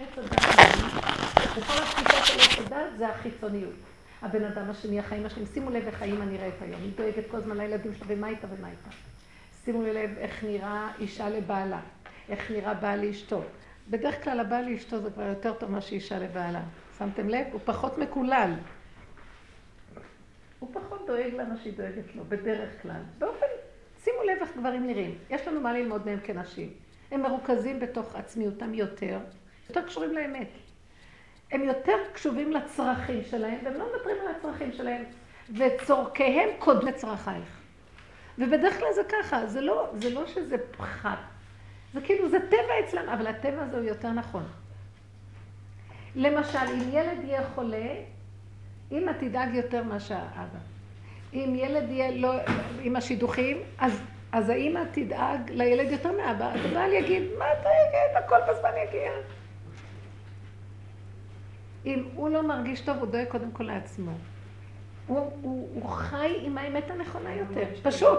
עץ הדת, וכל התפיסה של עץ הדת זה החיצוניות. הבן אדם השני, החיים השניים, שימו לב איך האמא נראית היום, היא דואגת כל הזמן לילדים שלה, ומה איתה ומה איתה. שימו לב איך נראה אישה לבעלה, איך נראה בעל לאשתו. בדרך כלל הבעל לאשתו זה כבר יותר טוב מאשר אישה לבעלה. שמתם לב? הוא פחות מקולל. הוא פחות דואג למה שהיא דואגת לו, בדרך כלל. באופן, שימו לב איך גברים נראים. יש לנו מה ללמוד מהם כנשים. הם מרוכזים בתוך עצמיותם יותר, יותר קשורים לאמת. הם יותר קשובים לצרכים שלהם, והם לא מוותרים על הצרכים שלהם, וצורכיהם קוד לצרכייך. ובדרך כלל זה ככה, זה לא, זה לא שזה פחת. זה כאילו, זה טבע אצלם, אבל הטבע הזה הוא יותר נכון. למשל, אם ילד יהיה חולה, אמא תדאג יותר מאשר אבא. אם ילד יהיה לא, עם השידוכים, אז, אז האמא תדאג לילד יותר מאבא, אז הבעל יגיד, מה אתה יגיד, הכל בזמן יגיע. אם הוא לא מרגיש טוב, הוא דואג קודם כל לעצמו. הוא, הוא, הוא חי עם האמת הנכונה יותר, פשוט.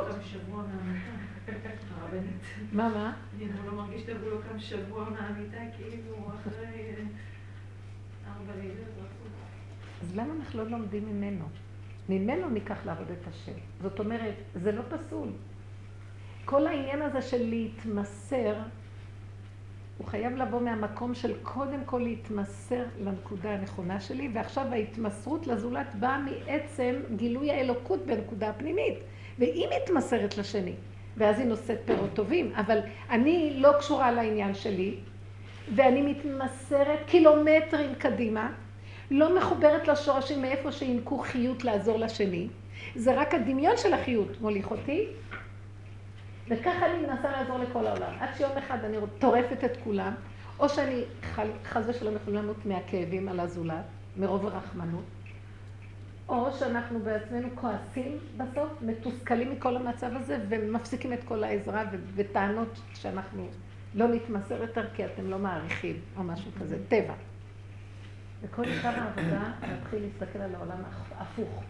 מה, מה? אם הוא לא מרגיש טוב, הוא לא קם שבוע מהמיטה, כאילו אחרי אה, ארבע לילות. אז למה אנחנו לא לומדים ממנו? ממנו ניקח לעבוד את השם. זאת אומרת, זה לא פסול. כל העניין הזה של להתמסר, הוא חייב לבוא מהמקום של קודם כל להתמסר לנקודה הנכונה שלי, ועכשיו ההתמסרות לזולת באה מעצם גילוי האלוקות בנקודה הפנימית. והיא מתמסרת לשני, ואז היא נושאת פירות טובים. אבל אני לא קשורה לעניין שלי, ואני מתמסרת קילומטרים קדימה, לא מחוברת לשורשים מאיפה שינקו חיות לעזור לשני. זה רק הדמיון של החיות מוליך אותי, וככה אני מנסה לעזור לכל העולם. עד שיום אחד אני טורפת את כולם, או שאני חס ושלום יכולים למות מהכאבים על הזולת, מרוב הרחמנות, או שאנחנו בעצמנו כועסים בסוף, מתוסכלים מכל המצב הזה, ומפסיקים את כל העזרה וטענות שאנחנו לא נתמסר יותר כי אתם לא מעריכים, או משהו כזה, טבע. וכל עיקר העבודה להתחיל להסתכל על העולם הפוך.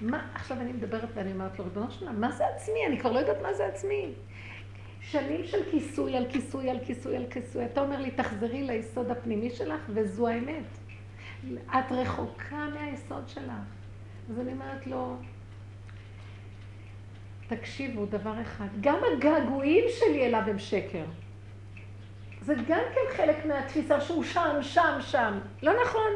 מה, עכשיו אני מדברת ואני אומרת לו, ריבונו שלמה, מה זה עצמי? אני כבר לא יודעת מה זה עצמי. שנים של כיסוי על כיסוי על כיסוי על כיסוי. אתה אומר לי, תחזרי ליסוד הפנימי שלך, וזו האמת. את רחוקה מהיסוד שלך. אז אני אומרת לו, תקשיבו, דבר אחד, גם הגעגועים שלי אליו הם שקר. זה גם כן חלק מהתפיסה שהוא שם, שם, שם. לא נכון.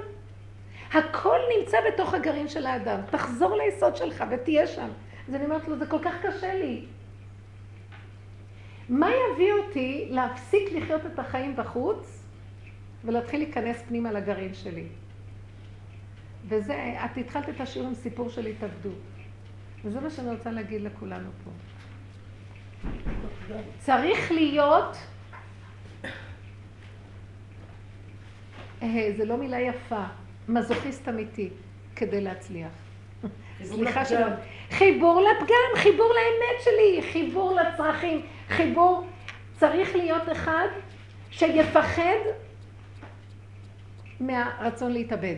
הכל נמצא בתוך הגרעין של האדם. תחזור ליסוד שלך ותהיה שם. אז אני אומרת לו, זה כל כך קשה לי. מה יביא אותי להפסיק לחיות את החיים בחוץ ולהתחיל להיכנס פנימה לגרעין שלי? וזה, את התחלת את השיעור עם סיפור של התאבדות. וזה מה שאני רוצה להגיד לכולנו פה. צריך להיות אה, זה לא מילה יפה, מזוכיסט אמיתי, כדי להצליח. סליחה שלא. חיבור לפגם, חיבור לאמת שלי, חיבור לצרכים, חיבור... צריך להיות אחד שיפחד מהרצון להתאבד,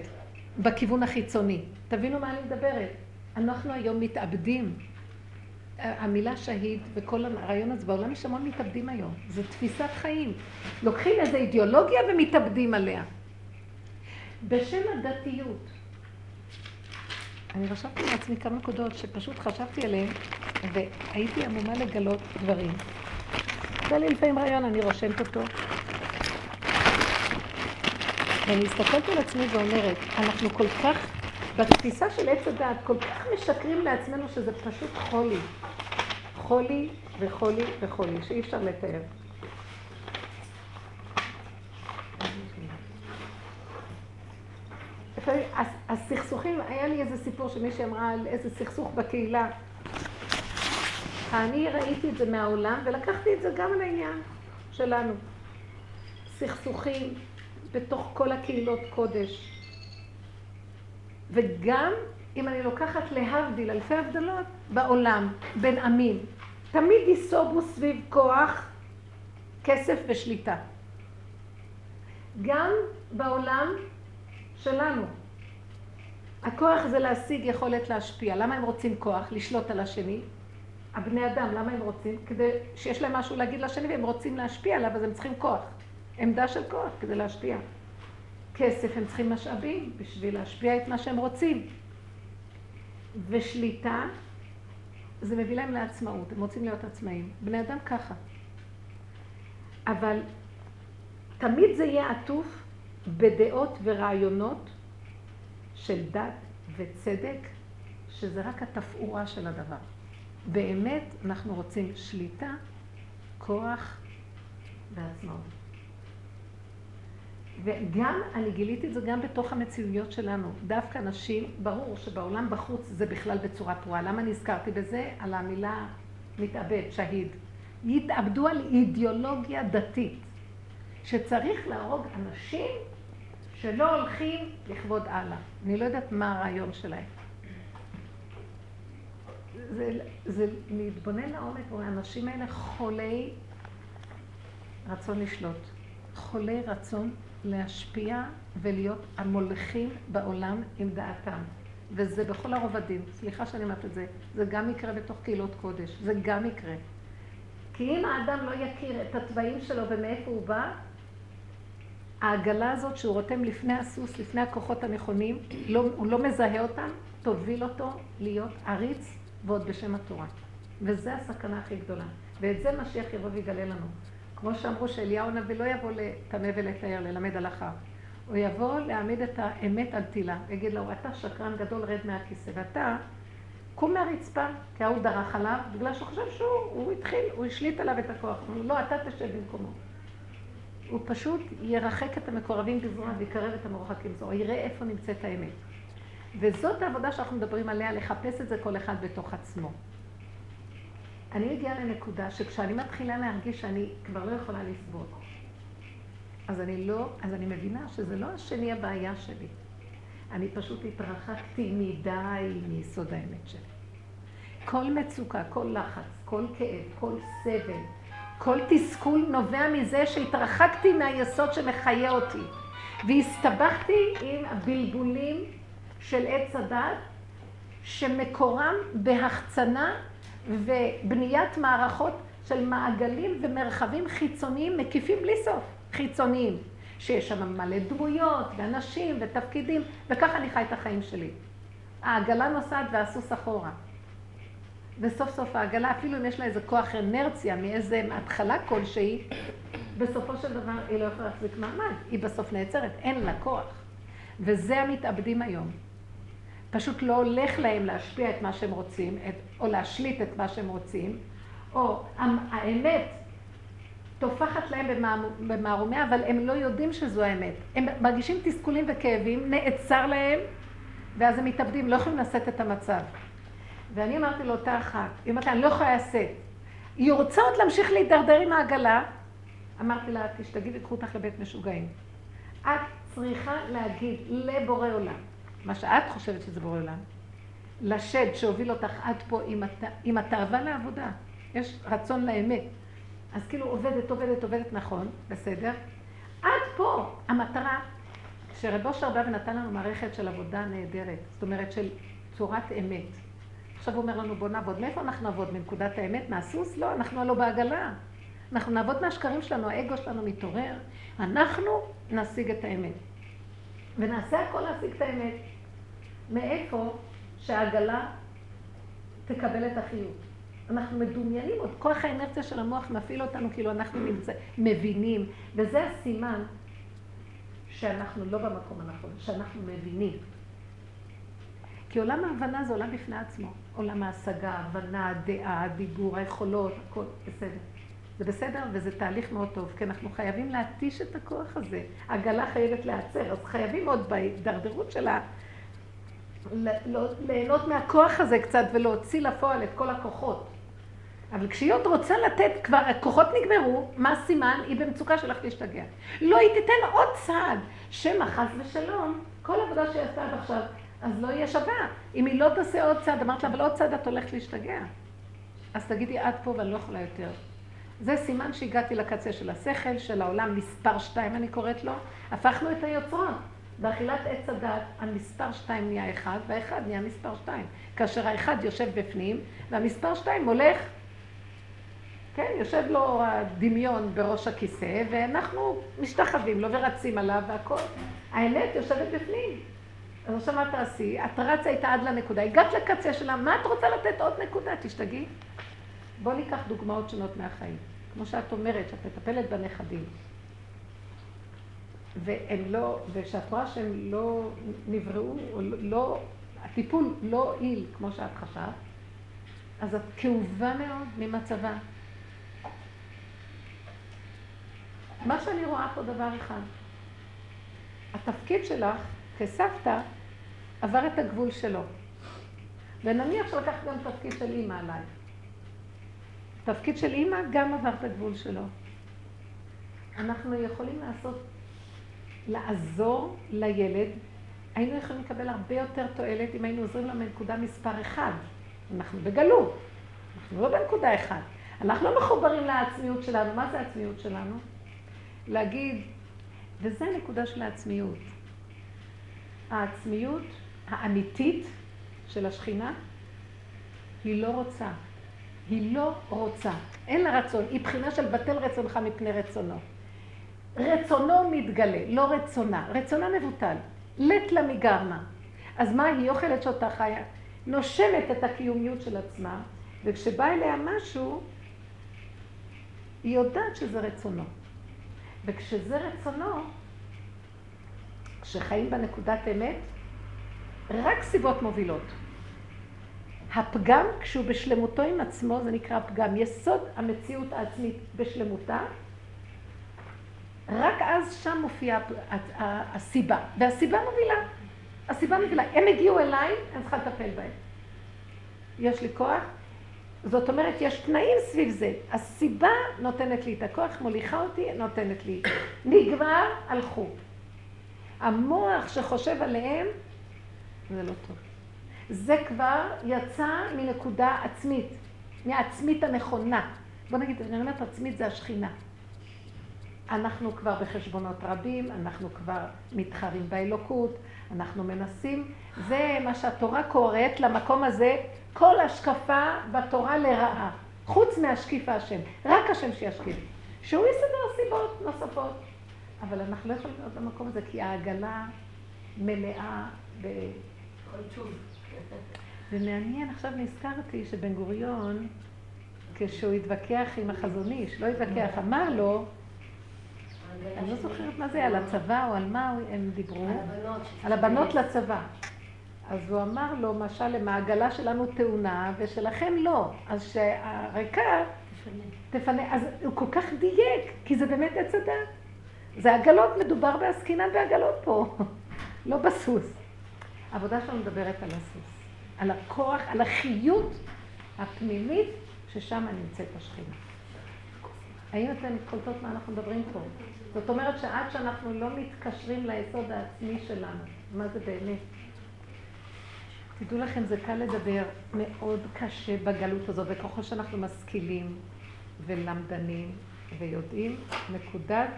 בכיוון החיצוני. תבינו מה אני מדברת. אנחנו היום מתאבדים. המילה שהיד וכל הרעיון הזה, בעולם יש המון מתאבדים היום. זו תפיסת חיים. לוקחים איזו אידיאולוגיה ומתאבדים עליה. בשם הדתיות. אני רשמתי לעצמי כמה נקודות שפשוט חשבתי עליהן, והייתי עמומה לגלות דברים. זה לי לפעמים רעיון, אני רושמת אותו. ואני מסתכלת על עצמי ואומרת, אנחנו כל כך, בתפיסה של עץ הדעת, כל כך משקרים לעצמנו שזה פשוט חולי. חולי וחולי וחולי, שאי אפשר לתאר. לפעמים הסכסוכים, היה לי איזה סיפור שמישהי אמרה על איזה סכסוך בקהילה. אני ראיתי את זה מהעולם ולקחתי את זה גם לעניין שלנו. סכסוכים בתוך כל הקהילות קודש. וגם אם אני לוקחת להבדיל אלפי הבדלות בעולם, בין עמים, תמיד ייסובו סביב כוח, כסף ושליטה. גם בעולם שלנו. הכוח זה להשיג יכולת להשפיע. למה הם רוצים כוח? לשלוט על השני. הבני אדם, למה הם רוצים? כדי שיש להם משהו להגיד לשני והם רוצים להשפיע עליו, אז הם צריכים כוח. עמדה של כוח כדי להשפיע. כסף, הם צריכים משאבים בשביל להשפיע את מה שהם רוצים. ושליטה, זה מביא להם לעצמאות, הם רוצים להיות עצמאים. בני אדם ככה. אבל תמיד זה יהיה עטוף בדעות ורעיונות של דת וצדק, שזה רק התפאורה של הדבר. באמת אנחנו רוצים שליטה, כוח ועצמאות. וגם, אני גיליתי את זה גם בתוך המציאויות שלנו. דווקא נשים, ברור שבעולם בחוץ זה בכלל בצורה פרועה. למה נזכרתי בזה? על המילה מתאבד, שהיד. יתאבדו על אידיאולוגיה דתית, שצריך להרוג אנשים שלא הולכים לכבוד אללה. אני לא יודעת מה הרעיון שלהם. זה, זה להתבונן לעומק, האנשים האלה חולי רצון לשלוט, חולי רצון להשפיע ולהיות המולכים בעולם עם דעתם. וזה בכל הרובדים. סליחה שאני אומרת את זה. זה גם יקרה בתוך קהילות קודש. זה גם יקרה. כי אם האדם לא יכיר את התוואים שלו ומאיפה הוא בא, העגלה הזאת שהוא רותם לפני הסוס, לפני הכוחות הנכונים, לא, הוא לא מזהה אותם, תוביל אותו להיות עריץ ועוד בשם התורה. וזה הסכנה הכי גדולה. ואת זה משיח יבוא ויגלה לנו. כמו שאמרו שאליהו הנביא לא יבוא לטמא ולתאר, ללמד הלכה. הוא יבוא להעמיד את האמת על תילה, ויגיד לו, אתה שקרן גדול, רד מהכיסא, ואתה, קום מהרצפה, כי ההוא דרך עליו, בגלל שהוא חושב שהוא הוא התחיל, הוא השליט עליו את הכוח. הוא לא, אתה תשב במקומו. הוא פשוט ירחק את המקורבים בזרוע ויקרב את המרוחקים זרוע, יראה איפה נמצאת האמת. וזאת העבודה שאנחנו מדברים עליה, לחפש את זה כל אחד בתוך עצמו. אני מגיעה לנקודה שכשאני מתחילה להרגיש שאני כבר לא יכולה לסבול, אז אני לא, אז אני מבינה שזה לא השני הבעיה שלי. אני פשוט התרחקתי מדי מיסוד האמת שלי. כל מצוקה, כל לחץ, כל כאב, כל סבל, כל תסכול נובע מזה שהתרחקתי מהיסוד שמחיה אותי. והסתבכתי עם הבלבולים של עץ הדת, שמקורם בהחצנה ובניית מערכות של מעגלים ומרחבים חיצוניים מקיפים בלי סוף, חיצוניים, שיש שם מלא דמויות ואנשים ותפקידים, וככה אני חי את החיים שלי. העגלה נוסעת והסוס אחורה. וסוף סוף העגלה, אפילו אם יש לה איזה כוח אנרציה מאיזה התחלה כלשהי, בסופו של דבר היא לא יכולה להחזיק מעמד, היא בסוף נעצרת, אין לה כוח. וזה המתאבדים היום. פשוט לא הולך להם להשפיע את מה שהם רוצים, את, או להשליט את מה שהם רוצים, או האמת טופחת להם במערומיה, אבל הם לא יודעים שזו האמת. הם מרגישים תסכולים וכאבים, נעצר להם, ואז הם מתאבדים, לא יכולים לשאת את המצב. ואני אמרתי לאותה אחת, היא אומרת לה, אני לא יכולה לשאת. היא רוצה עוד להמשיך להידרדר עם העגלה. אמרתי לה, תשתגעי וקחו אותך לבית משוגעים. את צריכה להגיד לבורא עולם, מה שאת חושבת שזה בורא עולם, לשד שהוביל אותך עד פה עם, הת... עם התאווה לעבודה. יש רצון לאמת. אז כאילו עובדת, עובדת, עובדת נכון, בסדר? עד פה המטרה, שרבו שרבה ונתן לנו מערכת של עבודה נהדרת, זאת אומרת של צורת אמת. עכשיו הוא אומר לנו בוא נעבוד. מאיפה אנחנו נעבוד? מנקודת האמת? מהסוס? לא, אנחנו הלא בעגלה. אנחנו נעבוד מהשקרים שלנו, האגו שלנו מתעורר. אנחנו נשיג את האמת. ונעשה הכל להשיג את האמת. מאיפה שהעגלה תקבל את החיות. אנחנו מדומיינים עוד, כוח האנרציה של המוח מפעיל אותנו כאילו אנחנו נמצא, מבינים, וזה הסימן שאנחנו לא במקום הנכון, שאנחנו מבינים. כי עולם ההבנה זה עולם בפני עצמו. עולם ההשגה, ההבנה, הדעה, הדיבור, היכולות, הכל בסדר. זה בסדר וזה תהליך מאוד טוב, כי אנחנו חייבים להתיש את הכוח הזה. עגלה חייבת להיעצר, אז חייבים עוד בהידרדרות שלה לא, ליהנות מהכוח הזה קצת ולהוציא לפועל את כל הכוחות. אבל כשהיא עוד רוצה לתת, כבר הכוחות נגמרו, מה הסימן? היא במצוקה שלך להשתגע. לא, היא תיתן עוד צעד, שמא חס ושלום, כל עבודה שהיא עשתה עד עכשיו, אז לא יהיה שווה. אם היא לא תעשה עוד צעד, אמרת לה, אבל עוד צעד את הולכת להשתגע. אז תגידי, עד פה ואני לא יכולה יותר. זה סימן שהגעתי לקצה של השכל, של העולם מספר שתיים, אני קוראת לו. הפכנו את היוצרות. באכילת עץ הדת, המספר שתיים נהיה אחד, והאחד נהיה מספר שתיים. כאשר האחד יושב בפנים, והמספר שתיים הולך כן, יושב לו הדמיון בראש הכיסא, ואנחנו משתחווים לו ורצים עליו והכל. האמת יושבת בפנים. אז עכשיו מה תעשי? את רצה איתה עד לנקודה, הגעת לקצה שלה, מה את רוצה לתת עוד נקודה? תשתגעי. בואו ניקח דוגמאות שונות מהחיים. כמו שאת אומרת, שאת מטפלת בנכדים. והם לא, ושאת רואה שהם לא נבראו, או לא, הטיפול לא הועיל כמו שאת חשבת, אז את כאובה מאוד ממצבה. מה שאני רואה פה דבר אחד, התפקיד שלך כסבתא עבר את הגבול שלו. ונניח שלקחת גם תפקיד של אימא עליי. תפקיד של אימא גם עבר את הגבול שלו. אנחנו יכולים לעשות, לעזור לילד, היינו יכולים לקבל הרבה יותר תועלת אם היינו עוזרים לה מנקודה מספר אחד. אנחנו בגלות, אנחנו לא בנקודה אחד. אנחנו לא מחוברים לעצמיות שלנו. מה זה העצמיות שלנו? להגיד, וזה הנקודה של העצמיות. העצמיות האמיתית של השכינה, היא לא רוצה. היא לא רוצה. אין לה רצון. היא בחינה של בטל רצונך מפני רצונו. רצונו מתגלה, לא רצונה. רצונה מבוטל. לט לה מגרמה. אז מה, היא אוכלת שאותה חיה? נושמת את הקיומיות של עצמה, וכשבא אליה משהו, היא יודעת שזה רצונו. וכשזה רצונו, כשחיים בנקודת אמת, רק סיבות מובילות. הפגם, כשהוא בשלמותו עם עצמו, זה נקרא פגם. יסוד המציאות העצמית בשלמותה, רק אז שם מופיעה הסיבה. והסיבה מובילה. הסיבה מובילה. הם הגיעו אליי, אני צריכה לטפל בהם. יש לי כוח, זאת אומרת, יש תנאים סביב זה. הסיבה נותנת לי את הכוח, מוליכה אותי, נותנת לי. נגמר, הלכו. המוח שחושב עליהם, זה לא טוב. זה כבר יצא מנקודה עצמית, מהעצמית הנכונה. בוא נגיד, אני אומרת עצמית זה השכינה. אנחנו כבר בחשבונות רבים, אנחנו כבר מתחרים באלוקות, אנחנו מנסים, זה מה שהתורה קוראת למקום הזה, כל השקפה בתורה לרעה, חוץ מהשקיף השם, רק השם שישקיף, שהוא יסדר סיבות נוספות. אבל אנחנו לא יכולים להיות במקום הזה, כי העגלה מלאה ב... ומעניין, עכשיו נזכרתי שבן גוריון, כשהוא התווכח עם החזון איש, לא התווכח, אמר לו, אני לא זוכרת מה זה, על הצבא או על מה הם דיברו. על הבנות. על הבנות לצבא. אז הוא אמר לו, משל למעגלה שלנו תאונה ושלכם לא. אז שהריקה תפנה. אז הוא כל כך דייק, כי זה באמת עץ הדת. זה עגלות, מדובר בעסקינן בעגלות פה, לא בסוס. העבודה שלנו מדברת על הסוס, על הכוח, על החיות הפנימית ששם נמצאת השכינה. האם אתן קולטות מה אנחנו מדברים פה? זאת אומרת שעד שאנחנו לא מתקשרים ליסוד העצמי שלנו, מה זה באמת? תדעו לכם, זה קל לדבר, מאוד קשה בגלות הזו, וככל שאנחנו משכילים ולמדנים ויודעים, נקודת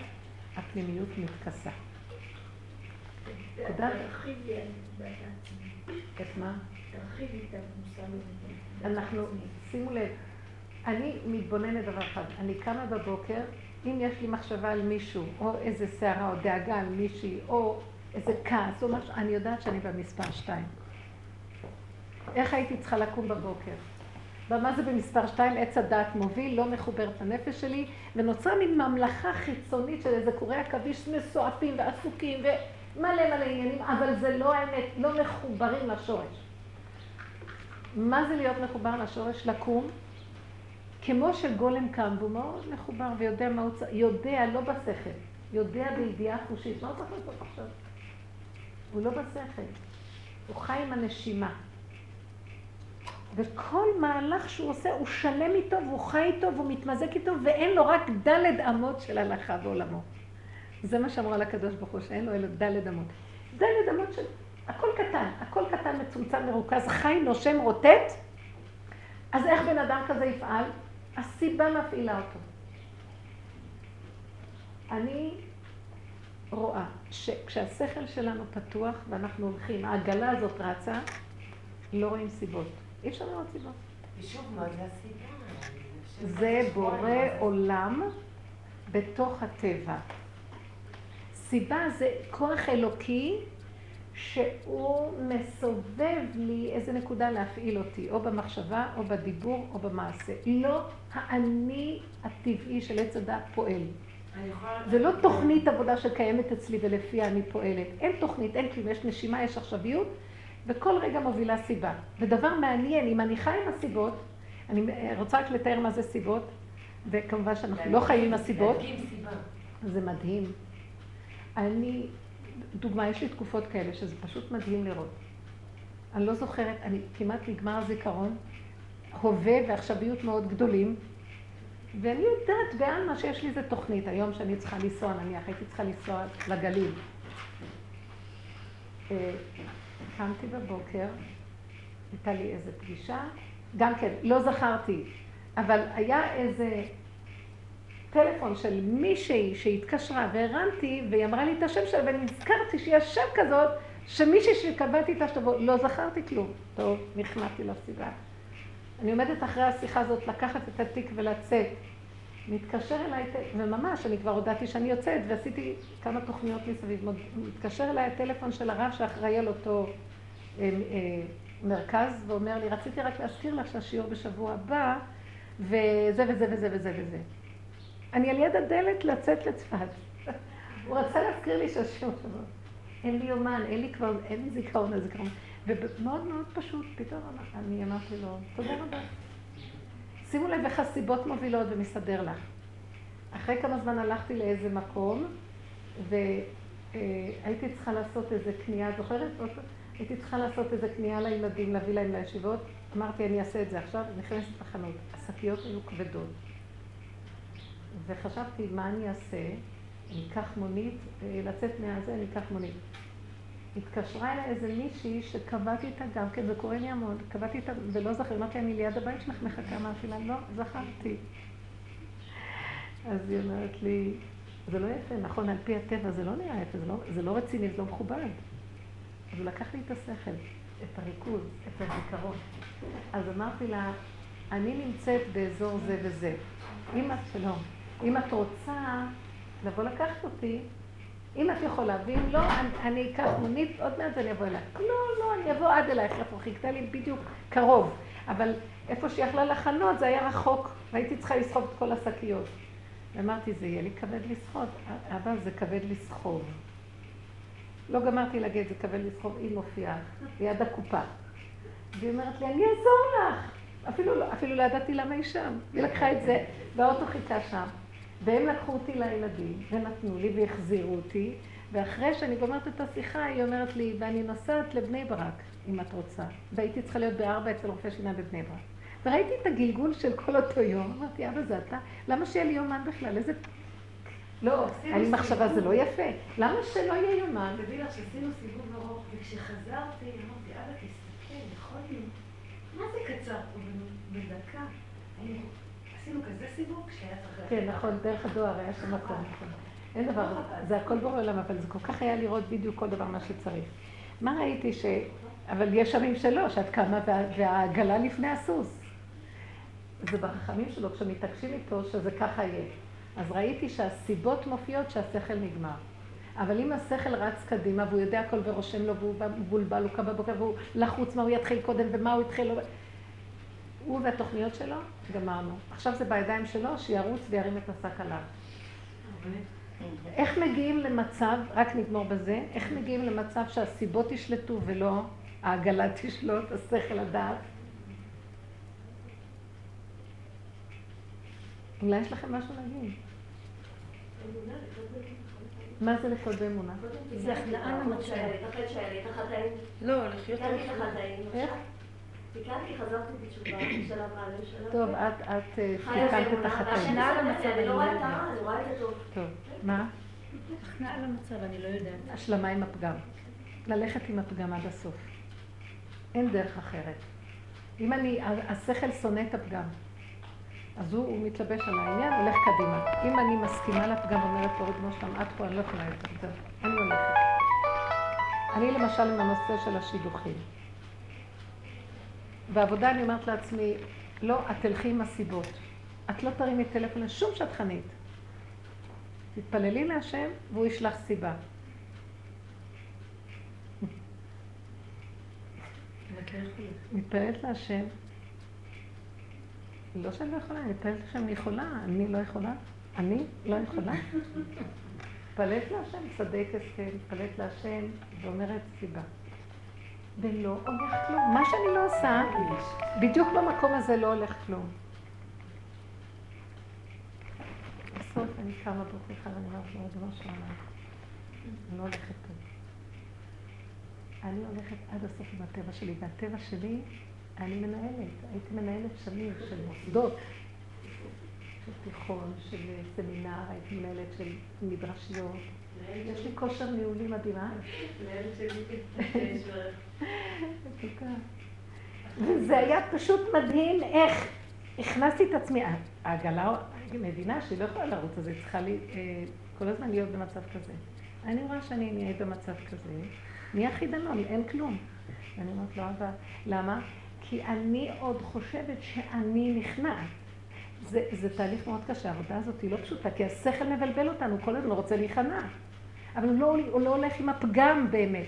הפנימיות מתכסה. תרחיבי את מה? אנחנו, שימו לב, אני מתבוננת דבר אחד, אני קמה בבוקר, אם יש לי מחשבה על מישהו, או איזה סערה, או דאגה על מישהי, או איזה כעס, או משהו, אני יודעת שאני במספר שתיים. איך הייתי צריכה לקום בבוקר? ומה זה במספר שתיים? עץ הדעת מוביל, לא מחוברת לנפש שלי, ונוצרה מין ממלכה חיצונית של איזה קורי עכביש מסועפים ועסוקים ומלא מלא עניינים, אבל זה לא האמת, לא מחוברים לשורש. מה זה להיות מחובר לשורש? לקום, כמו שגולם קם, והוא מאוד מחובר ויודע מה הוא צריך, יודע, לא בשכל, יודע בידיעה חושית, מה הוא צריך לעשות עכשיו? הוא לא בשכל, הוא חי עם הנשימה. וכל מהלך שהוא עושה הוא שלם איתו והוא חי איתו והוא מתמזק איתו ואין לו רק דלת אמות של הלכה בעולמו. זה מה שאמרה לקדוש ברוך הוא, שאין לו אלא דלת אמות. דלת אמות של... הכל קטן, הכל קטן, מצומצם, מרוכז, חי, נושם, רוטט. אז איך בן אדם כזה יפעל? הסיבה מפעילה אותו. אני רואה שכשהשכל שלנו פתוח ואנחנו הולכים, העגלה הזאת רצה, לא רואים סיבות. אי אפשר לראות סיבות. זה בורא עולם בתוך הטבע. סיבה זה כוח אלוקי שהוא מסובב לי איזה נקודה להפעיל אותי, או במחשבה, או בדיבור, או במעשה. לא האני הטבעי של עץ הדת פועל. זה לא תוכנית עבודה שקיימת אצלי ולפיה אני פועלת. אין תוכנית, אין כלום, יש נשימה, יש עכשוויות, וכל רגע מובילה סיבה. ודבר מעניין, אם אני חי עם הסיבות, אני רוצה רק לתאר מה זה סיבות, וכמובן שאנחנו לא חיים עם הסיבות. זה מדהים. אני, דוגמה, יש לי תקופות כאלה שזה פשוט מדהים לראות. אני לא זוכרת, אני כמעט נגמר הזיכרון, הווה ועכשוויות מאוד גדולים, ואני יודעת בעלמא שיש לי איזה תוכנית, היום שאני צריכה לנסוע, נניח, הייתי צריכה לנסוע לגליל. אה, קמתי בבוקר, הייתה לי איזו פגישה, גם כן, לא זכרתי, אבל היה איזה טלפון של מישהי שהתקשרה והרמתי, והיא אמרה לי את השם שלה, ונזכרתי שיש שם כזאת, שמישהי שקבעתי איתה שתבוא, לא זכרתי כלום. טוב, נכנעתי לסיבה. אני עומדת אחרי השיחה הזאת לקחת את התיק ולצאת. מתקשר אליי, וממש, אני כבר הודעתי שאני יוצאת, ועשיתי כמה תוכניות מסביב. מתקשר אליי הטלפון של הרב שאחראי על אותו אה, אה, מרכז, ואומר לי, רציתי רק להזכיר לך שהשיעור בשבוע הבא, וזה וזה וזה וזה וזה. אני על יד הדלת לצאת לצפת. הוא רצה להזכיר לי שהשיעור שבוע. אין לי יומן, אין לי כבר, אין לי זיכרון לזיכרון. ומאוד מאוד פשוט, פתאום אני אמרתי לו, תודה רבה. שימו לב איך הסיבות מובילות ומסתדר לך. אחרי כמה זמן הלכתי לאיזה מקום, והייתי צריכה לעשות איזה קנייה, זוכרת? הייתי צריכה לעשות איזה קנייה לילדים, להביא להם לישיבות. אמרתי, אני אעשה את זה עכשיו, נכנסת לחנות. השקיות היו כבדות. וחשבתי, מה אני אעשה? אני אקח מונית, אה, לצאת מהזה, אני אקח מונית. התקשרה אליי איזה מישהי שקבעתי איתה גם כן, קורה לי המון, קבעתי איתה ולא זכר, אמרתי, אני ליד הבית שלך מחכה, אמרתי לה, לא, זכרתי. אז היא אומרת לי, זה לא יפה, נכון, על פי הטבע זה לא נראה יפה, זה לא, זה לא רציני, זה לא מכובד. אז הוא לקח לי את השכל, את הריכוז, את הזיכרון. אז אמרתי לה, אני נמצאת באזור זה וזה. אם את, שלום, אם את רוצה לבוא לקחת אותי, אם את יכולה, ואם לא, אני, אני אקח מונית, עוד מעט ואני אבוא אלייך. לא, לא, אני אבוא עד אלייך, איפה חיכתה לי בדיוק קרוב. אבל איפה שהיא יכלה לחנות זה היה רחוק, והייתי צריכה לסחוב את כל השקיות. ואמרתי, זה יהיה לי כבד לסחוב. אבא, זה כבד לסחוב. לא גמרתי להגיד, זה כבד לסחוב, היא מופיעה ליד הקופה. והיא אומרת לי, אני אעזור לך. אפילו לא, לא ידעתי למה היא שם. היא לקחה את זה, והאוטו חיכה שם. והם לקחו אותי לילדים, ונתנו לי והחזירו אותי, ואחרי שאני גומרת את השיחה, היא אומרת לי, ואני נוסעת לבני ברק, אם את רוצה. והייתי צריכה להיות בארבע אצל רופא שיניים בבני ברק. וראיתי את הגלגול של כל אותו יום, אמרתי, אבא זה אתה? למה שיהיה לי יומן בכלל? איזה... לא, לי מחשבה, זה לא יפה. למה שלא יהיה יומן? תדעי לך שעשינו סיבוב ארוך, וכשחזרתי, אמרתי, אבא, תסתכל, יכול להיות. מה זה קצר פה בדקה? עשינו כזה סיבוב כשהיה צריך... כן, נכון, דרך הדואר היה שם מקום. נכון. אין דבר, זה הכל בורא עולם, אבל זה כל כך היה לראות בדיוק כל דבר מה שצריך. מה ראיתי ש... אבל יש ימים שלא, שאת קמה והעגלה לפני הסוס. זה בחכמים שלו, כשמתעקשים איתו, שזה ככה יהיה. אז ראיתי שהסיבות מופיעות שהשכל נגמר. אבל אם השכל רץ קדימה והוא יודע הכל ורושם לו והוא מבולבל, הוא קם בבוקר והוא לחוץ מה הוא יתחיל קודם ומה הוא יתחיל... הוא והתוכניות שלו, גמרנו. עכשיו זה בידיים שלו, שירוץ וירים את השק עליו. איך מגיעים למצב, רק נגמור בזה, איך מגיעים למצב שהסיבות ישלטו ולא העגלה תשלוט, השכל הדעת? אולי יש לכם משהו להגיד. מה זה לחיות באמונה? זה הכנעה למצב. לא, לחיות איך? תיקנתי, חזרתי בתשובה, שלב א', שלב טוב, את תיקנת את החטאים. הכנעה למצב, אני לא רואה את הרע, אני רואה את הטוב. טוב, מה? הכנעה למצב, אני לא יודעת. השלמה עם הפגם. ללכת עם הפגם עד הסוף. אין דרך אחרת. אם אני, השכל שונא את הפגם, אז הוא, הוא מתלבש על העניין, הולך קדימה. אם אני מסכימה לפגם, אומרת פה ריבונו שלום, את פה, אני לא יכולה יותר, אני הולכת. אני למשל עם הנושא של השידוכים. בעבודה אני אומרת לעצמי, לא, את תלכי עם הסיבות. את לא תרימי טלפון לשום שטחנית. תתפללי להשם והוא ישלח סיבה. מתפללת להשם. לא שאני לא יכולה, אני מתפללת להשם, אני יכולה, אני לא יכולה. אני לא יכולה. מתפללת להשם, צדק הסכם, מתפללת להשם ואומרת סיבה. ולא הולך כלום. מה שאני לא עושה, בדיוק במקום הזה לא הולך כלום. בסוף אני קמה בבוקר ואני אומרת לו, של עולם, אני לא הולכת טוב. אני הולכת עד הסוף עם הטבע שלי, והטבע שלי, אני מנהלת. הייתי מנהלת שנים של מוסדות, של תיכון, של סמינר, הייתי מנהלת של מדרשיות. יש לי כושר ניהולי מדהים, אה? וזה היה פשוט מדהים איך הכנסתי את עצמי. העגלה, מדינה שהיא לא יכולה לרוץ, אז היא צריכה לי, אה, כל הזמן להיות במצב כזה. אני רואה שאני נהיית במצב כזה, נהיה חידלון, אין כלום. ואני אומרת לו, אבא, למה? כי אני עוד חושבת שאני נכנעת. זה, זה תהליך מאוד קשה, העבודה הזאת היא לא פשוטה, כי השכל מבלבל אותנו, כל הזמן רוצה להיכנע. אבל הוא לא, הוא לא הולך עם הפגם באמת.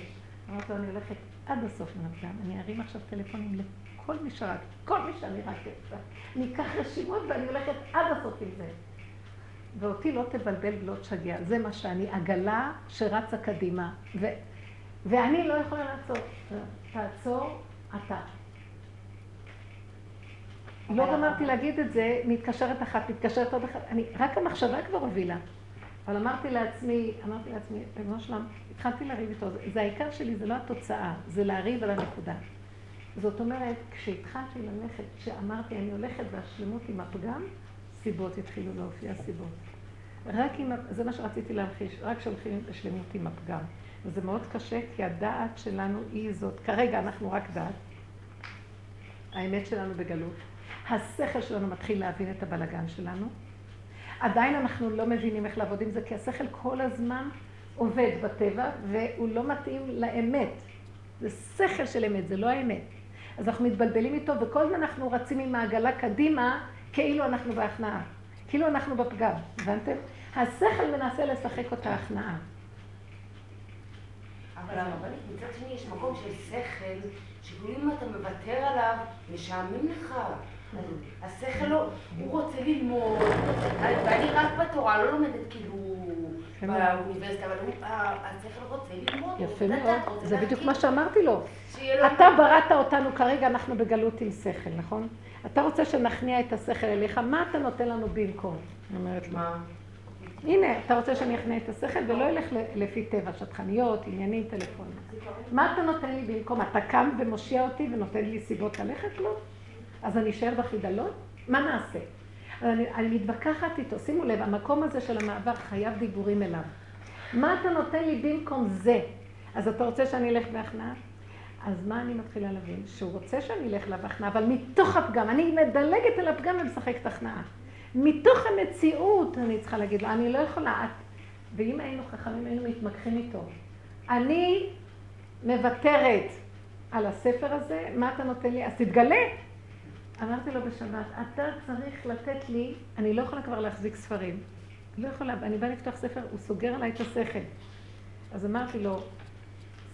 אמרתי לו, אני הולכת עד הסוף עם הפגם. אני ארים עכשיו טלפונים לכל מי שרק, כל מי שאני רק אצא. אני אקח רשימות ואני הולכת עד הסוף עם זה. ואותי לא תבלבל ולא תשגע. זה מה שאני, עגלה שרצה קדימה. ו, ואני לא יכולה לעצור. תעצור אתה. לא גמרתי להגיד את זה, מתקשרת אחת, מתקשרת עוד אחת. אני, רק המחשבה כבר הובילה. אבל אמרתי לעצמי, אמרתי לעצמי, ריבונו שלם, התחלתי לריב איתו, זה העיקר שלי, זה לא התוצאה, זה לריב על הנקודה. זאת אומרת, כשהתחלתי ללכת, כשאמרתי, אני הולכת בהשלמות עם הפגם, סיבות התחילו להופיע סיבות. רק עם, זה מה שרציתי להמחיש, רק כשהולכים לשלמות עם הפגם. וזה מאוד קשה, כי הדעת שלנו היא זאת, כרגע אנחנו רק דעת, האמת שלנו בגלות. השכל שלנו מתחיל להבין את הבלגן שלנו. עדיין אנחנו לא מבינים איך לעבוד עם זה, כי השכל כל הזמן עובד בטבע, והוא לא מתאים לאמת. זה שכל של אמת, זה לא האמת. אז אנחנו מתבלבלים איתו, וכל הזמן אנחנו רצים עם העגלה קדימה, כאילו אנחנו בהכנעה. כאילו אנחנו בפגם, הבנתם? השכל מנסה לשחק אותה הכנעה. אבל הרבנית, מצד שני יש מקום של שכל, שכאילו אם אתה מוותר עליו, משעמם לך. השכל לא, הוא רוצה ללמוד, ואני רק בתורה, לא לומדת כאילו באוניברסיטה, אבל השכל רוצה ללמוד. יפה מאוד, זה בדיוק מה שאמרתי לו. אתה בראת אותנו כרגע, אנחנו בגלות עם שכל, נכון? אתה רוצה שנכניע את השכל אליך, מה אתה נותן לנו במקום? אני אומרת לו. הנה, אתה רוצה שאני אכנה את השכל ולא אלך לפי טבע, שטחניות, עניינים, טלפונים. מה אתה נותן לי במקום? אתה קם ומושיע אותי ונותן לי סיבות ללכת? לא. אז אני אשאר בחידלון? מה נעשה? אני, אני מתווכחת איתו, שימו לב, המקום הזה של המעבר חייב דיבורים אליו. מה אתה נותן לי במקום זה? אז אתה רוצה שאני אלך בהכנעה? אז מה אני מתחילה להבין? שהוא רוצה שאני אלך אליו בהכנעה, אבל מתוך הפגם, אני מדלגת על הפגם ומשחקת הכנעה. מתוך המציאות אני צריכה להגיד לו, אני לא יכולה, את... ואם היינו חכמים היינו מתמקחים איתו. אני מוותרת על הספר הזה, מה אתה נותן לי? אז תתגלה. אמרתי לו בשבת, אתה צריך לתת לי, אני לא יכולה כבר להחזיק ספרים. לא יכולה, אני באה לפתוח ספר, הוא סוגר עליי את השכל. אז אמרתי לו,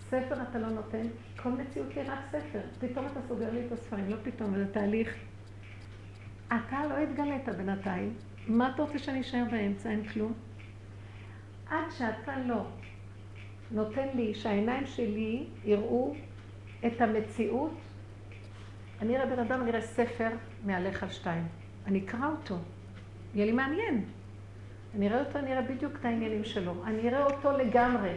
ספר אתה לא נותן, כל מציאות היא רק ספר. פתאום אתה סוגר לי את הספרים, לא פתאום, זה תהליך. אתה לא התגלית בינתיים, מה אתה רוצה שאני אשאר באמצע? אין כלום. עד שאתה לא נותן לי שהעיניים שלי יראו את המציאות אני אראה בן אדם, אני אראה ספר מהלך על שתיים. אני אקרא אותו, יהיה לי מעניין. אני אראה אותו, אני אראה בדיוק את העניינים שלו. אני אראה אותו לגמרי.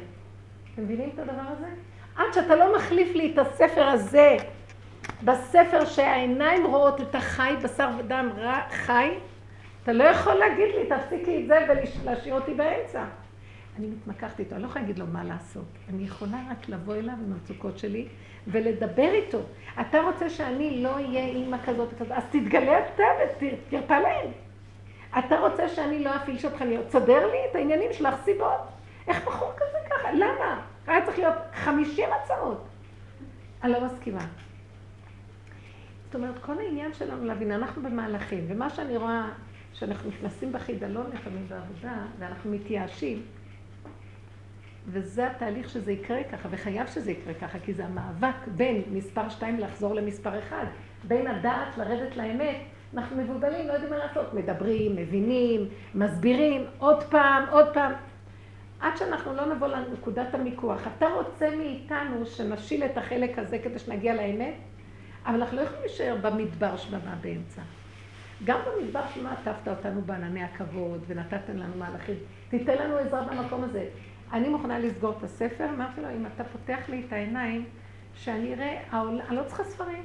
אתם מבינים את הדבר הזה? עד שאתה לא מחליף לי את הספר הזה, בספר שהעיניים רואות את החי, בשר ודם רע, חי, אתה לא יכול להגיד לי, תפסיקי את זה ולהשאיר אותי באמצע. אני מתמקחת איתו, אני לא יכולה להגיד לו מה לעשות. אני יכולה רק לבוא אליו עם המצוקות שלי ולדבר איתו. אתה רוצה שאני לא אהיה אימא כזאת וכזאת, אז תתגלה אתה ותרפא אתה רוצה שאני לא אפעיל שטחניות, תסדר לי את העניינים שלך סיבות. איך בחור כזה ככה? למה? היה צריך להיות חמישים הצעות. אני לא מסכימה. זאת אומרת, כל העניין שלנו להבין, אנחנו במהלכים, ומה שאני רואה שאנחנו נכנסים בחידלון לפעמים בעבודה, ואנחנו מתייאשים, וזה התהליך שזה יקרה ככה, וחייב שזה יקרה ככה, כי זה המאבק בין מספר שתיים לחזור למספר אחד, בין הדעת לרדת לאמת. אנחנו מבולבלים, לא יודעים מה לעשות, מדברים, מבינים, מסבירים, עוד פעם, עוד פעם. עד שאנחנו לא נבוא לנקודת המיקוח. אתה רוצה מאיתנו שנשיל את החלק הזה כדי שנגיע לאמת, אבל אנחנו לא יכולים להישאר במדבר שממה באמצע. גם במדבר שמה עטפת אותנו בענני הכבוד ונתת לנו מהלכים. תיתן לנו עזרה במקום הזה. אני מוכנה לסגור את הספר, אמרתי לו, אם אתה פותח לי את העיניים, שאני אראה, העול... אני לא צריכה ספרים.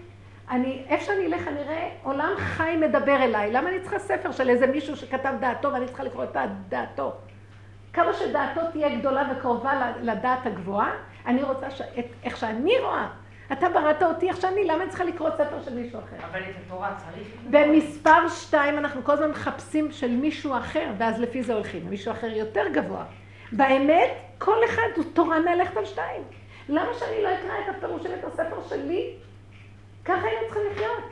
אני, איפה שאני אלך, אני אראה עולם חי מדבר אליי. למה אני צריכה ספר של איזה מישהו שכתב דעתו ואני צריכה לקרוא את דעתו? כמה שדעתו תהיה גדולה וקרובה לדעת הגבוהה, אני רוצה ש... את... איך שאני רואה. אתה בראת אותי איך שאני, למה אני צריכה לקרוא ספר של מישהו אחר? אבל את התורה צריך... במספר שתיים אנחנו כל הזמן מחפשים של מישהו אחר, ואז לפי זה הולכים. מישהו אחר יותר גבוה. באמת, כל אחד הוא תורה מהלכת על שתיים. למה שאני לא אקרא את הפירוש של את הספר שלי? ככה היינו צריכים לחיות.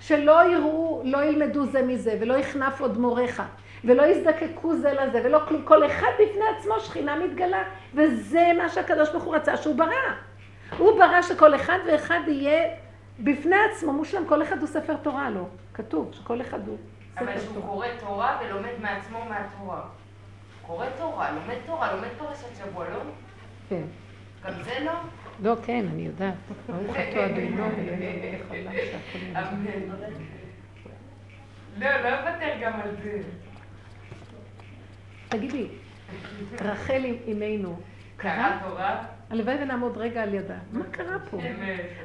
שלא יראו, לא ילמדו זה מזה, ולא יכנף עוד מוריך, ולא יזדקקו זה לזה, ולא כלום. כל אחד בפני עצמו שכינה מתגלה, וזה מה שהקדוש ברוך הוא רצה שהוא ברא. הוא ברא שכל אחד ואחד יהיה בפני עצמו מושלם, כל אחד הוא ספר תורה, לא. כתוב שכל אחד הוא ספר תורה. אבל שהוא קורא תורה ולומד מעצמו מהתורה. קורא תורה, לומד תורה, לומד פרשת שבוע, לא? כן. גם זה לא? לא, כן, אני יודעת. ברוך אתה אדינו אמן. לא, לא אוותר גם על זה. תגידי, רחל אימנו, קרא תורה? הלוואי ונעמוד רגע על ידה. מה קרה פה?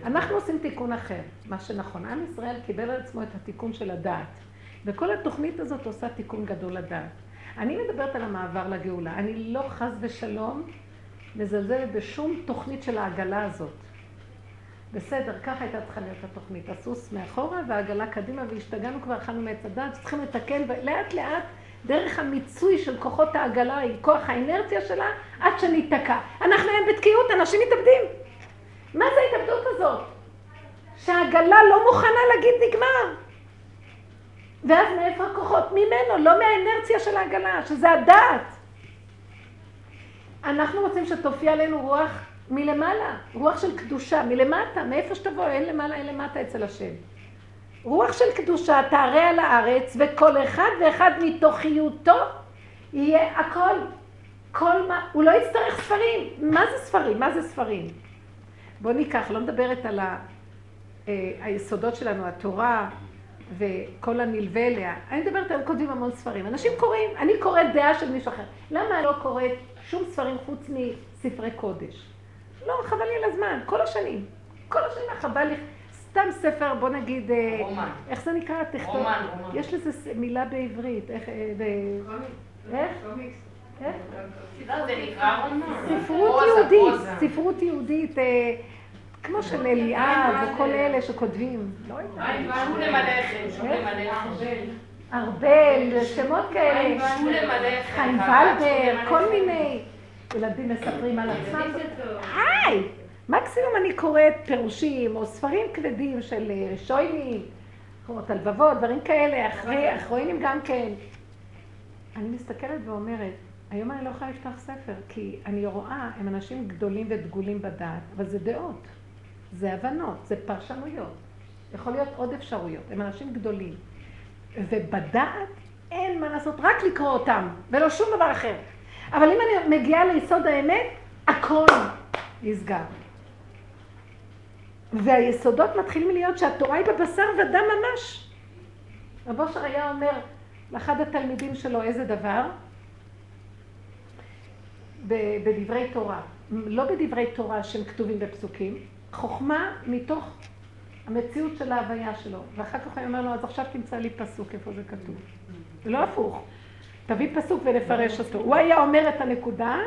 אנחנו עושים תיקון אחר, מה שנכון. עם ישראל קיבל על עצמו את התיקון של הדעת. וכל התוכנית הזאת עושה תיקון גדול לדעת. אני מדברת על המעבר לגאולה. אני לא חס ושלום מזלזלת בשום תוכנית של העגלה הזאת. בסדר, ככה הייתה צריכה להיות התוכנית. הסוס מאחורה והעגלה קדימה, והשתגענו כבר, אכלנו מעץ הדעת, צריכים לתקן, ולאט לאט, דרך המיצוי של כוחות העגלה, עם כוח האינרציה שלה, עד שניתקע. אנחנו היום בתקיעות, אנשים מתאבדים. מה זה ההתאבדות הזאת? שהעגלה לא מוכנה להגיד נגמר. ואז מאיפה הכוחות? ממנו, לא מהאנרציה של העגלה, שזה הדעת. אנחנו רוצים שתופיע עלינו רוח מלמעלה, רוח של קדושה, מלמטה, מאיפה שתבוא, אין למעלה, אין למטה אצל השם. רוח של קדושה תערה על הארץ, וכל אחד ואחד מתוכיותו יהיה הכל. כל מה, הוא לא יצטרך ספרים. מה זה ספרים? מה זה ספרים? בואו ניקח, לא מדברת על ה, אה, היסודות שלנו, התורה וכל הנלווה אליה. אני מדברת על כותבים המון ספרים. אנשים קוראים, אני קוראת דעה של מישהו אחר. למה אני לא קוראת שום ספרים חוץ מספרי קודש? לא, חבל לי על הזמן, כל השנים. כל השנים חבל לי. סתם ספר, בוא נגיד... אה, רומן. איך זה נקרא? תכתוב. רומן, רומן. יש לזה מילה בעברית. איך? אה, איך? איך? לא, זה נקרא רומן. ספרות יהודית, ספרות יהודית. כמו של אליאב וכל אלה שכותבים. לא יודעת. הלחם. ארבל, שמות כאלה. חיים ולדר, כל מיני ילדים מספרים על עצמם. היי! מקסימום אני קוראת פירושים או ספרים כבדים של אה, שוינים, חומות הלבבות, דברים כאלה, אחרי, אחרונים גם כן. אני מסתכלת ואומרת, היום אני לא יכולה לפתוח ספר, כי אני רואה, הם אנשים גדולים ודגולים בדעת, אבל זה דעות, זה הבנות, זה פרשנויות. יכול להיות עוד אפשרויות, הם אנשים גדולים. ובדעת אין מה לעשות, רק לקרוא אותם, ולא שום דבר אחר. אבל אם אני מגיעה ליסוד האמת, הכל נסגר. והיסודות מתחילים להיות שהתורה היא בבשר ודם ממש. רב אושר היה אומר לאחד התלמידים שלו איזה דבר? בדברי תורה. לא בדברי תורה שהם כתובים בפסוקים, חוכמה מתוך המציאות של ההוויה שלו. ואחר כך הוא אומר לו, אז עכשיו תמצא לי פסוק, איפה זה כתוב. זה לא הפוך. תביא פסוק ונפרש אותו. הוא היה אומר את הנקודה,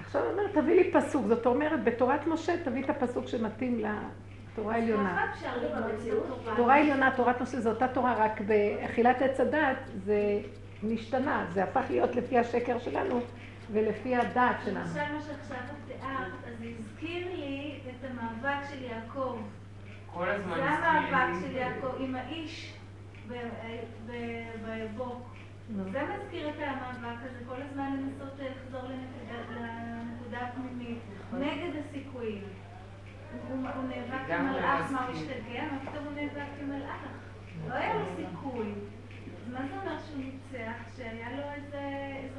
עכשיו הוא אומר, תביא לי פסוק. זאת אומרת, בתורת משה תביא את הפסוק שמתאים לתורה העליונה. תורה עליונה, תורת משה, זו אותה תורה, רק באכילת עץ הדת זה נשתנה. זה הפך להיות לפי השקר שלנו ולפי הדעת שלנו. תיארת, אז זה הזכיר לי את המאבק של יעקב. כל הזמן זה המאבק של יעקב עם האיש. בבוק. זה מזכיר את המאבק הזה, כל הזמן לנסות לחזור לנקודה הפנימית, נכון. נגד הסיכויים. הוא נאבק עם מלאך, מה הוא השתגע? מה פתאום הוא נאבק עם מלאך? לא היה לו סיכוי. מה זה אומר שהוא ניצח? שהיה לו איזה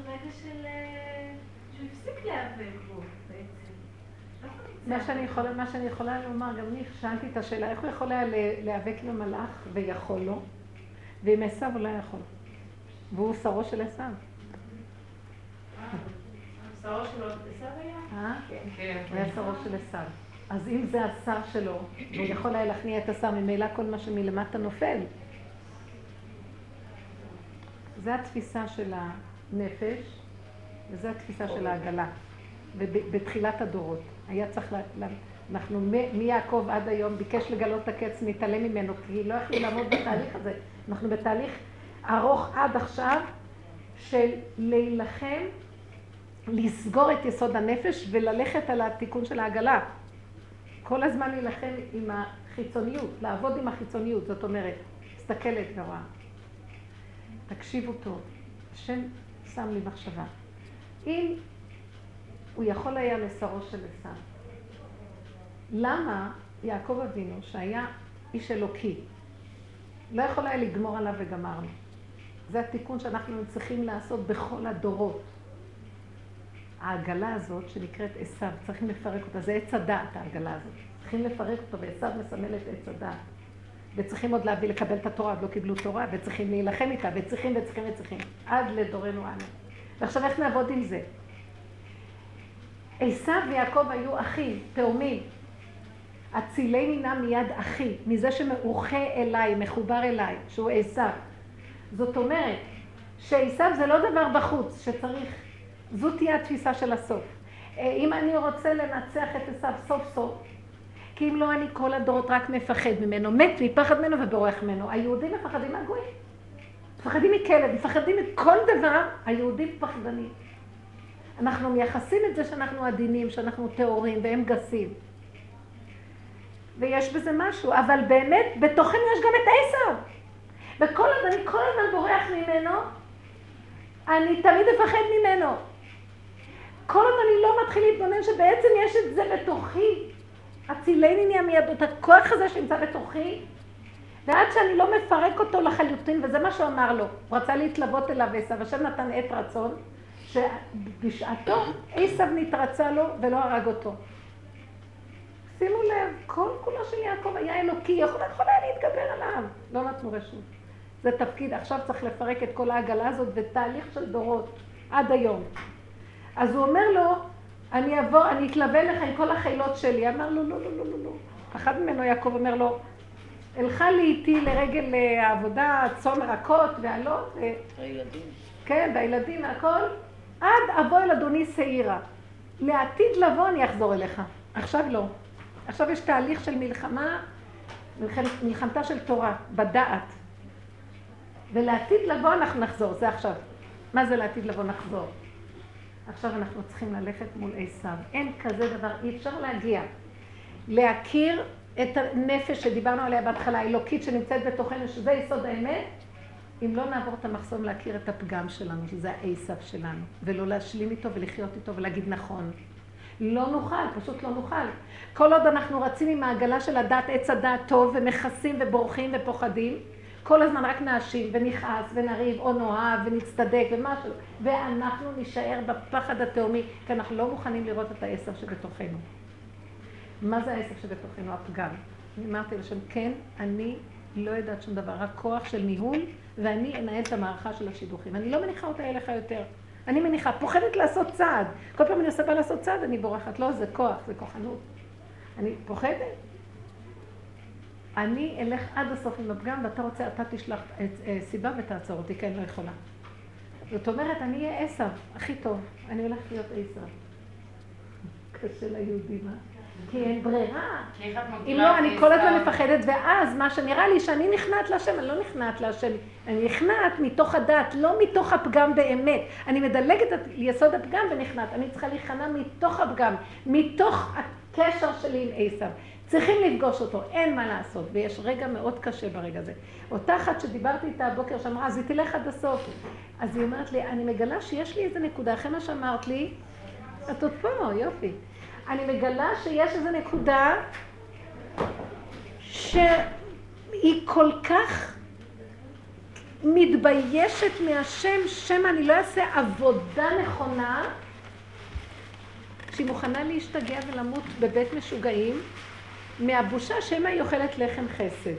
רגע של... אה, שהוא הפסיק להיאבק בו. מה שאני, יכולה, מה שאני יכולה לומר, גם אני שאלתי את השאלה, איך הוא יכול היה להיאבק עם המלאך ויכול לו, ועם עשו הוא לא יכול. והוא שרו של עשו. שרו של עשו היה? אה? כן. הוא היה שרו של עשו. אז אם זה השר שלו, והוא יכול היה להכניע את השר, ממילא כל מה שמלמטה נופל. זה התפיסה של הנפש, וזו התפיסה של העגלה. ובתחילת הדורות. היה צריך, לה, אנחנו מיעקב עד היום ביקש לגלות את הקץ, נתעלם ממנו, כי לא יכלו לעמוד בתהליך הזה. אנחנו בתהליך ארוך עד עכשיו של להילחם, לסגור את יסוד הנפש וללכת על התיקון של העגלה. כל הזמן להילחם עם החיצוניות, לעבוד עם החיצוניות, זאת אומרת, מסתכלת ורואה. תקשיבו טוב, השם שם לי מחשבה. אם הוא יכול היה לשרו של עשיו, למה יעקב אבינו, שהיה איש אלוקי, לא יכול היה לגמור עליו וגמרנו? זה התיקון שאנחנו צריכים לעשות בכל הדורות. העגלה הזאת שנקראת עשיו, צריכים לפרק אותה, זה עץ הדעת העגלה הזאת. צריכים לפרק אותו, ועשיו מסמל את עץ הדעת. וצריכים עוד להביא לקבל את התורה, עוד לא קיבלו תורה, וצריכים להילחם איתה, וצריכים וצריכים וצריכים, עד לדורנו אנו. ועכשיו איך נעבוד עם זה? עשיו ויעקב היו אחים, תאומים. אצילי מינה מיד אחי, מזה שמאוחה אליי, מחובר אליי, שהוא עשיו. זאת אומרת, שעשיו זה לא דבר בחוץ, שצריך זו תהיה התפיסה של הסוף. אה, אם אני רוצה לנצח את עשיו סוף סוף, כי אם לא אני כל הדורות רק מפחד ממנו, מת מפחד ממנו ובורח ממנו. היהודים מפחדים מהגויים. מפחדים מכלב, מפחדים מכל דבר, היהודים פחדנים. אנחנו מייחסים את זה שאנחנו עדינים, שאנחנו טהורים והם גסים. ויש בזה משהו, אבל באמת, בתוכנו יש גם את עשיו. וכל עוד אני כל הזמן בורח ממנו, אני תמיד אפחד ממנו. כל עוד אני לא מתחיל להתבונן שבעצם יש את זה בתוכי, הצילני נהיה מידות, הכוח הזה שנמצא בתוכי, ועד שאני לא מפרק אותו לחלוטין, וזה מה שהוא אמר לו, הוא רצה להתלוות אליו עשו, השם נתן עת רצון, שבשעתו עשו נתרצה לו ולא הרג אותו. שימו לב, כל כולו של יעקב היה אלוקי, יכול, יכול היה להתגבר עליו, לא נתנו רשות. זה תפקיד, עכשיו צריך לפרק את כל העגלה הזאת בתהליך של דורות, עד היום. אז הוא אומר לו, אני אבוא, אני אתלווה לך עם כל החילות שלי. אמר לו, לא, לא, לא, לא, לא. פחד ממנו יעקב אומר לו, אלכה לי איתי לרגל אה, העבודה, צאן רכות ועלות. הילדים. כן, והילדים והכל, עד אבוא אל אדוני שעירה. לעתיד לבוא אני אחזור אליך. עכשיו לא. עכשיו יש תהליך של מלחמה, מלחמתה של תורה, בדעת. ולעתיד לבוא אנחנו נחזור, זה עכשיו. מה זה לעתיד לבוא נחזור? עכשיו אנחנו צריכים ללכת מול עשיו. אין כזה דבר, אי אפשר להגיע. להכיר את הנפש שדיברנו עליה בהתחלה, האלוקית שנמצאת בתוכנו, שזה יסוד האמת, אם לא נעבור את המחסום להכיר את הפגם שלנו, שזה העשיו שלנו, ולא להשלים איתו ולחיות איתו ולהגיד נכון. לא נוכל, פשוט לא נוכל. כל עוד אנחנו רצים עם העגלה של הדת, עץ הדעת טוב, ומכסים ובורחים ופוחדים, כל הזמן רק נאשים ונכעס ונריב או נאהב ונצטדק ומשהו, ואנחנו נישאר בפחד התהומי, כי אנחנו לא מוכנים לראות את העשר שבתוכנו. מה זה העשר שבתוכנו? הפגם. אני אמרתי לשם, כן, אני לא יודעת שום דבר, רק כוח של ניהול, ואני אנהל את המערכה של השידוכים. אני לא מניחה אותה אליך יותר. אני מניחה, פוחדת לעשות צעד. כל פעם אני עושה בה לעשות צעד, אני בורחת. לא, זה כוח, זה כוחנות. אני פוחדת. אני אלך עד הסוף עם הפגם, ואתה רוצה, אתה תשלח אה, סיבה ותעצור אותי, כי אני לא יכולה. זאת אומרת, אני אהיה עשר, הכי טוב. אני הולכת להיות עשר. קשה ליהודים, אה? כי אין ברירה. אם לא, אני כל הזמן מפחדת, ואז מה שנראה לי שאני נכנעת להשם, אני לא נכנעת להשם, אני נכנעת מתוך הדת, לא מתוך הפגם באמת. אני מדלגת על יסוד הפגם ונכנעת. אני צריכה להיכנע מתוך הפגם, מתוך הקשר שלי עם עשיו. צריכים לפגוש אותו, אין מה לעשות, ויש רגע מאוד קשה ברגע הזה. אותה אחת שדיברתי איתה הבוקר שאמרה, אז היא תלך עד הסוף. אז היא אומרת לי, אני מגלה שיש לי איזה נקודה, אחרי מה שאמרת לי, את עוד פה, יופי. אני מגלה שיש איזה נקודה שהיא כל כך מתביישת מהשם, שמא אני לא אעשה עבודה נכונה, שהיא מוכנה להשתגע ולמות בבית משוגעים, מהבושה שמא היא אוכלת לחם חסד.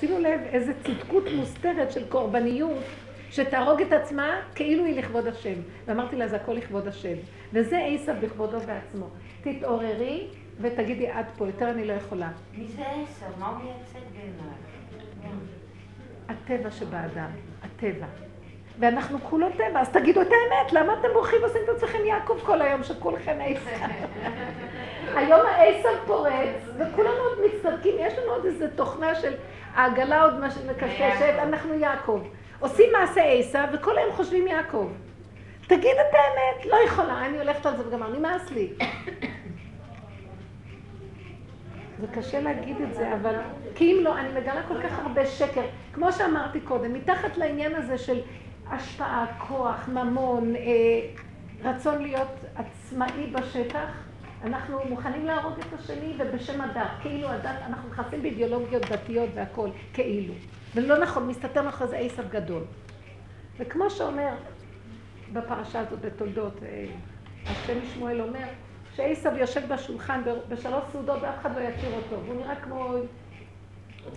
שימו לב איזה צדקות מוסתרת של קורבניות שתהרוג את עצמה כאילו היא לכבוד השם. ואמרתי לה, זה הכל לכבוד השם. וזה עשב בכבודו בעצמו. תתעוררי ותגידי, עד פה, יותר אני לא יכולה. מי זה עשב? מה הוא מייצג בעיניי? הטבע שבאדם, הטבע. ואנחנו כולו טבע, אז תגידו את האמת, למה אתם בורחים ועושים את עצמכם יעקב כל היום, שכולכם עשב? היום העשב פורץ, וכולנו עוד מצטרקים, יש לנו עוד איזו תוכנה של העגלה עוד מקשקשת, אנחנו יעקב. עושים מעשה עשב, וכל היום חושבים יעקב. תגיד את האמת, לא יכולה, אני הולכת על זה וגמר, נמאס לי. זה קשה להגיד את זה, אבל כי אם לא, אני מגלה כל כך הרבה שקר. כמו שאמרתי קודם, מתחת לעניין הזה של השפעה, כוח, ממון, אה, רצון להיות עצמאי בשטח, אנחנו מוכנים להרוג את השני ובשם הדת, כאילו הדת, אנחנו נכנסים באידיאולוגיות דתיות והכול, כאילו. ולא נכון, מסתתר מאחורי זה עשב גדול. וכמו שאומר בפרשה הזאת בתולדות, אה, השם משמואל אומר, שעשב יושב בשולחן בשלוש סעודות ואף אחד לא יכיר אותו, והוא נראה כמו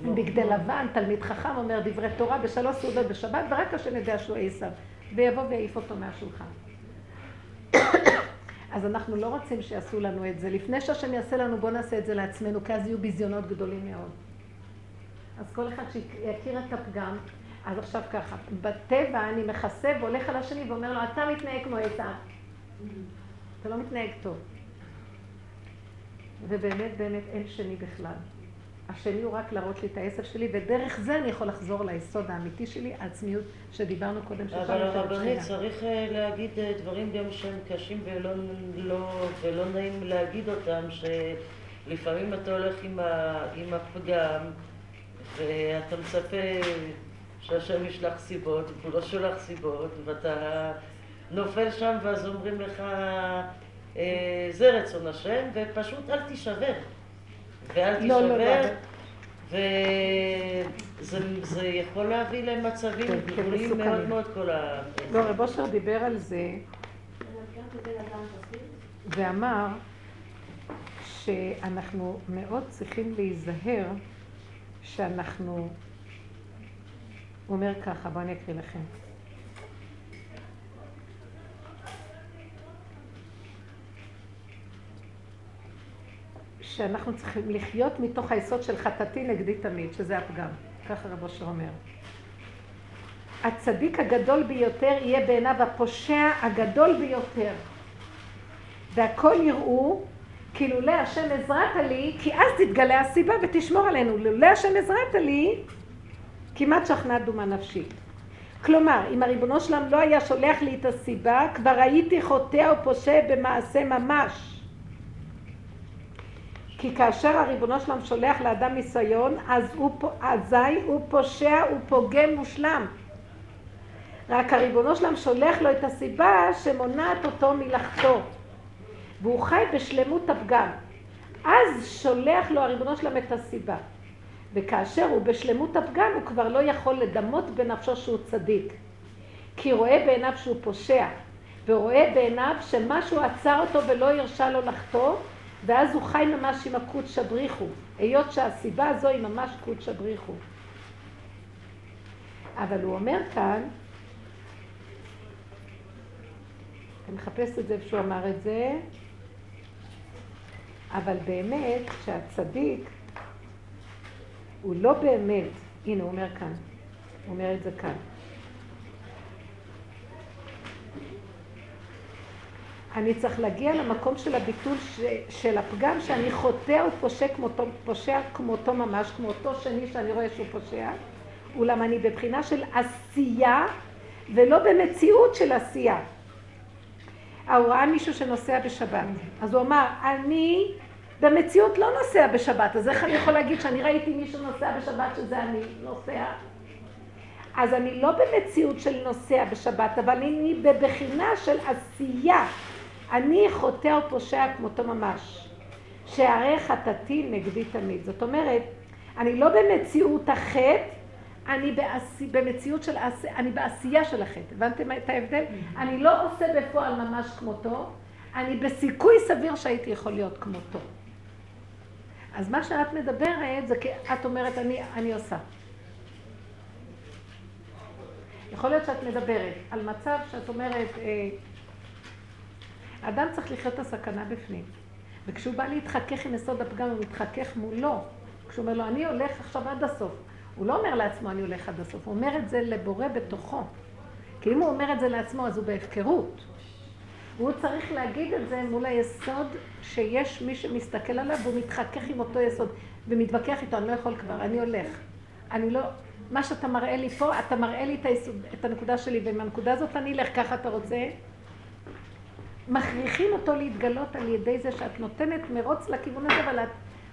בגדי לבן, תלמיד חכם אומר דברי תורה בשלוש סעודות בשבת, ורק השם יודע שהוא עשב, ויבוא ויעיף אותו מהשולחן. אז אנחנו לא רוצים שיעשו לנו את זה. לפני שהשם יעשה לנו, בואו נעשה את זה לעצמנו, כי אז יהיו ביזיונות גדולים מאוד. אז כל אחד שיכיר את הפגם, אז עכשיו ככה, בטבע אני מכסה והולך על השני ואומר לו, אתה מתנהג כמו עשו. אתה לא מתנהג טוב. ובאמת, באמת אין שני בכלל. השני הוא רק להראות לי את העשר שלי, ודרך זה אני יכול לחזור ליסוד האמיתי שלי, העצמיות שדיברנו קודם. אבל הרבנית צריך אה, להגיד אה, דברים גם שהם קשים ולא לא, ולא נעים להגיד אותם, שלפעמים אתה הולך עם, ה, עם הפגם, ואתה מצפה שהשם ישלח סיבות, והוא לא שולח סיבות, ואתה נופל שם ואז אומרים לך, אה, זה רצון השם, ופשוט אל תישבר. ואל לא, לא, תישבר, לא, וזה יכול להביא למצבים כן, כן גדולים מאוד מאוד כל ה... לא, רב אושר דיבר על זה, ואמר שאנחנו מאוד צריכים להיזהר שאנחנו... הוא אומר ככה, בואו אני אקריא לכם. שאנחנו צריכים לחיות מתוך היסוד של חטאתי נגדי תמיד, שזה הפגם. ככה רבו שאומר. הצדיק הגדול ביותר יהיה בעיניו הפושע הגדול ביותר. והכל יראו כי לולא השם עזרת לי, כי אז תתגלה הסיבה ותשמור עלינו. לולא השם עזרת לי, כמעט שכנעת דומה נפשית. כלומר, אם הריבונו שלם לא היה שולח לי את הסיבה, כבר הייתי חוטא או פושע במעשה ממש. כי כאשר הריבונו שלם שולח לאדם ניסיון, אז הוא, אזי הוא פושע, הוא פוגם מושלם. רק הריבונו שלם שולח לו את הסיבה שמונעת אותו מלחטוא. והוא חי בשלמות הפגם. אז שולח לו הריבונו שלם את הסיבה. וכאשר הוא בשלמות הפגם, הוא כבר לא יכול לדמות בנפשו שהוא צדיק. כי רואה בעיניו שהוא פושע, ורואה בעיניו שמשהו עצר אותו ולא הרשה לו לחטוא, ואז הוא חי ממש עם הקודשא בריחו, היות שהסיבה הזו היא ממש קודשא בריחו. אבל הוא אומר כאן, אני מחפש את זה איפה שהוא אמר את זה, אבל באמת שהצדיק הוא לא באמת, הנה הוא אומר כאן, הוא אומר את זה כאן. אני צריך להגיע למקום של הביטול ש, של הפגם שאני חוטא ופושע כמותו, פושע כמותו ממש, כמו אותו שני שאני רואה שהוא פושע, אולם אני בבחינה של עשייה ולא במציאות של עשייה. הוא ראה מישהו שנוסע בשבת, אז הוא אמר, אני במציאות לא נוסע בשבת, אז איך אני יכול להגיד שאני ראיתי מישהו נוסע בשבת שזה אני נוסע? אז אני לא במציאות של נוסע בשבת, אבל אני בבחינה של עשייה. אני חוטא או פושע כמותו ממש. שהרי חטאתי נגדי תמיד. זאת אומרת, אני לא במציאות החטא, אני בעשי, במציאות של עשייה, אני בעשייה של החטא. הבנתם את ההבדל? אני לא עושה בפועל ממש כמותו, אני בסיכוי סביר שהייתי יכול להיות כמותו. אז מה שאת מדברת זה כי את אומרת, אני, אני עושה. יכול להיות שאת מדברת על מצב שאת אומרת, אה, אדם צריך לחיות את הסכנה בפנים. וכשהוא בא להתחכך עם יסוד הפגם, הוא מתחכך מולו. כשהוא אומר לו, אני הולך עכשיו עד הסוף. הוא לא אומר לעצמו, אני הולך עד הסוף. הוא אומר את זה לבורא בתוכו. כי אם הוא אומר את זה לעצמו, אז הוא בהפקרות. והוא צריך להגיד את זה מול היסוד שיש מי שמסתכל עליו והוא מתחכך עם אותו יסוד ומתווכח איתו, אני לא יכול כבר, אני הולך. אני לא, מה שאתה מראה לי פה, אתה מראה לי את, היסוד, את הנקודה שלי, ומהנקודה הזאת אני אלך, ככה אתה רוצה? מכריחים אותו להתגלות על ידי זה שאת נותנת מרוץ לכיוון הזה, אבל את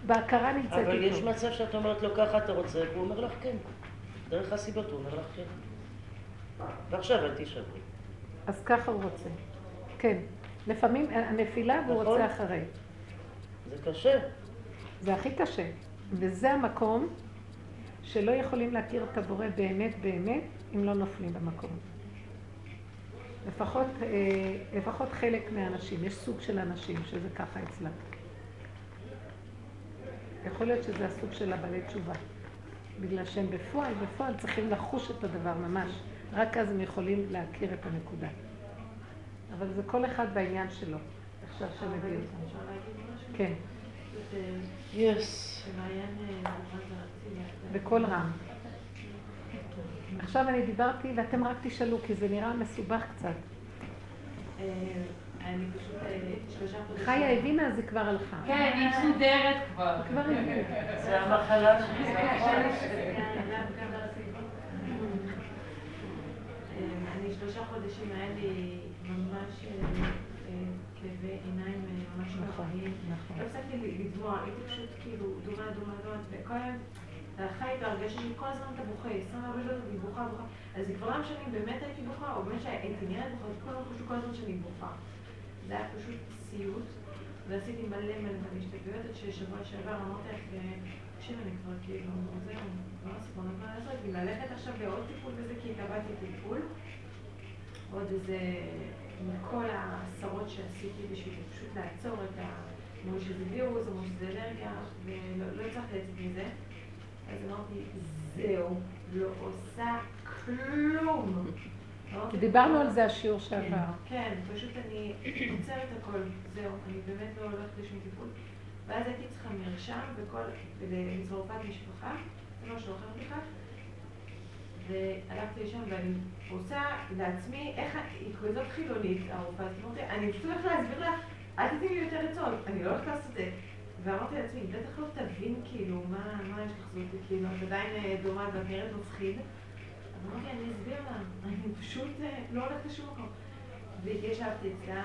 בהכרה נמצאת איתו. אבל יש מצב שאת אומרת לו ככה אתה רוצה, והוא אומר לך כן. דרך הסיבות הוא אומר לך כן. ועכשיו אל תישברי. אז ככה הוא רוצה. כן. לפעמים הנפילה והוא נכון. רוצה אחרי. זה קשה. זה הכי קשה. וזה המקום שלא יכולים להכיר את הבורא באמת באמת אם לא נופלים במקום. לפחות, אה, לפחות חלק מהאנשים, יש סוג של אנשים שזה ככה אצלם. יכול להיות שזה הסוג של הבעלי תשובה. בגלל שהם בפועל, בפועל צריכים לחוש את הדבר ממש. רק אז הם יכולים להכיר את הנקודה. אבל זה כל אחד בעניין שלו, איך שהשם מביא אותם. כן. יס. בקול רם. עכשיו אני דיברתי ואתם רק תשאלו, כי זה נראה מסובך קצת. אני פשוט שלושה חודשים... חיה הבינה, זה כבר הלכה. כן, היא מסודרת כבר. כבר הבינה. זה המחלה שלי. אני שלושה חודשים היה לי ממש כאבי עיניים ממש נוראים. לא הפסקתי לדמוע, הייתי פשוט כאילו דומה, דומה, דומה, וכל היום... חי את ההרגשה שכל הזמן אתה בוכה, 24 שעות אני בוכה, בוכה. אז זה כבר לא משנה אם באמת הייתי בוכה, או באמת שהייתי נראית בוכה, כל הזמן חושבים כל הזמן שאני בוכה. זה היה פשוט סיוט, ועשיתי מלא מלא השתגעויות, עד ששבוע שעבר אמרתי לך, תקשיב, אני כבר כאילו, זהו, לא אספור, לא יכולה לעשות, ללכת עכשיו לעוד טיפול וזה, כי התאבדתי טיפול, עוד איזה, מכל העשרות שעשיתי בשביל פשוט לעצור את ה... אמרו שזה וירוס, אמרו שזה אלרגיה, ולא הצלחתי לצאת מזה. אז אמרתי, זהו, לא עושה כלום. דיברנו על זה השיעור שעבר. כן, כן, פשוט אני עוצרת הכל, זהו, אני באמת לא הולכת לשום טיפול. ואז הייתי צריכה מרשם וכל, לצרופת משפחה, זה לא שלוחם בכלל. והלכתי לשם ואני רוצה לעצמי, איך, היא כזאת חילונית, הרופאה, אני פשוט הולכת להסביר לה, אל תתני לי יותר עצות, אני לא הולכת לעשות את זה. ואמרתי לעצמי, בטח לא תבין כאילו, מה, מה יש לך זאת, כאילו, את עדיין אה, דומה ואת מפחיד. אז אמרתי, אני אסביר לה, אני פשוט אה, לא הולכת לשום מקום. והתיישבתי אצלה,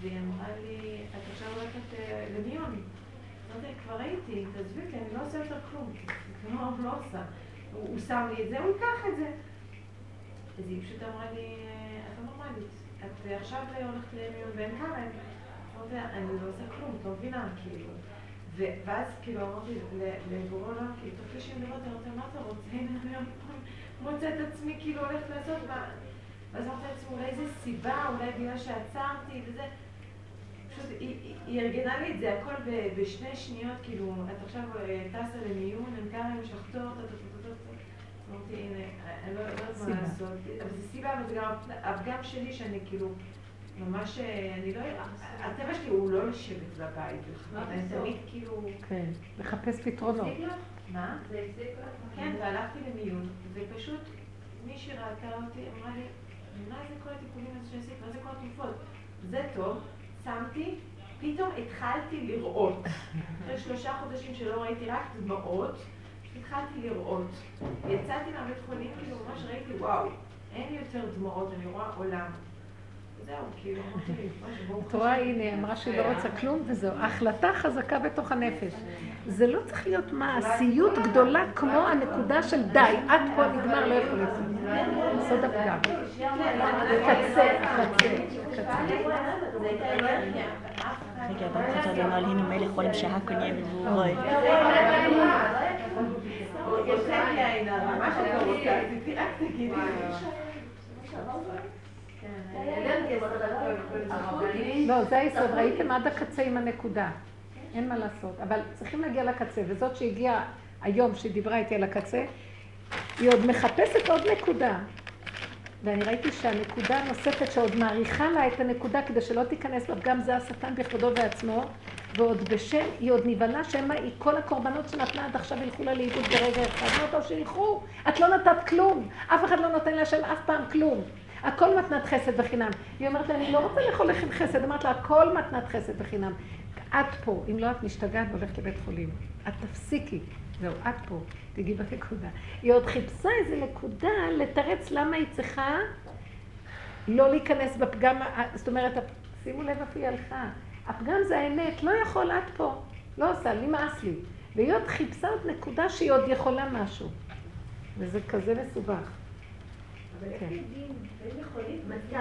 והיא אמרה לי, את עכשיו הולכת אה, למיון. אמרתי, כבר הייתי, תעזבי אותי, אני לא עושה יותר כלום. לא, לא עושה. הוא שם לי את זה, הוא ייקח את זה. אז היא פשוט אמרה לי, את לא נורמלית. את עכשיו הולכת ואין קרן. אמרתי אני לא עושה כלום, את לא מבינה, כאילו. ואז כאילו אמרתי לבורא עולם, כאילו, תוך 90 דקות, אני רוצה, מה אתה רוצה? הנה, אני מוצא את עצמי כאילו הולכת לעשות. ואז אמרתי לעצמי, אולי זו סיבה, אולי בגלל שעצרתי וזה. פשוט היא ארגנה לי את זה הכל בשני שניות, כאילו, את עכשיו אה, טסה למיון, אין כמה יש אמרתי, הנה, אני לא יודעת מה לעשות. אבל סיבה, אבל זה גם הפגם שלי שאני כאילו... ממש, אה, אני לא יודעת, הטבע שלי הוא לא לשבת בבית, אני תמיד כאילו... כן, לחפש פתרונות. מה? זה הפסיק לך? כן, והלכתי למיון, ופשוט מישהי ראתה אותי, אמרה לי, מה זה כל הטיפולים האלה שעשית? מה זה כל התרופות? זה טוב, שמתי, פתאום התחלתי לראות. אחרי שלושה חודשים שלא ראיתי רק דמעות, התחלתי לראות. יצאתי מהבית חולים, כאילו ממש ראיתי, וואו, אין יותר דמעות, אני רואה עולם. כאילו, את רואה, הנה, היא אמרה שהיא לא רוצה כלום, וזהו. החלטה חזקה בתוך הנפש. זה לא צריך להיות מעשיות גדולה כמו הנקודה של די, עד פה נגמר, לא יכול להיות. סוד הפגם. קצה, קצה, רגע, לא, זה היסוד, ראיתם עד הקצה עם הנקודה. אין מה לעשות, אבל צריכים להגיע לקצה, וזאת שהגיעה היום, שהיא דיברה איתי על הקצה, היא עוד מחפשת עוד נקודה. ואני ראיתי שהנקודה הנוספת שעוד מעריכה לה את הנקודה כדי שלא תיכנס לפגם זה השטן בכבודו ועצמו, ועוד בשם, היא עוד נבהלה שמא היא כל הקורבנות שנתנה עד עכשיו ילכו לה לאיבוד ברגע אחד. אמרת לו שילכו, את לא נתת כלום, אף אחד לא נותן להשם אף פעם כלום. הכל מתנת חסד בחינם. היא אומרת לה, אני לא רוצה לאכול לחם חסד, אמרת לה, הכל מתנת חסד בחינם. את פה, אם לא את משתגעת והולכת לבית חולים. את תפסיקי. זהו, את פה, תגיעי בנקודה. היא עוד חיפשה איזה נקודה לתרץ למה היא צריכה לא להיכנס בפגם, זאת אומרת, שימו לב איפה היא הלכה. הפגם זה האמת, לא יכול, את פה. לא עושה, נמאס לי. והיא עוד חיפשה עוד נקודה שהיא עוד יכולה משהו. וזה כזה מסובך. אבל איך כן. יודעים, הם יכולים, מתי,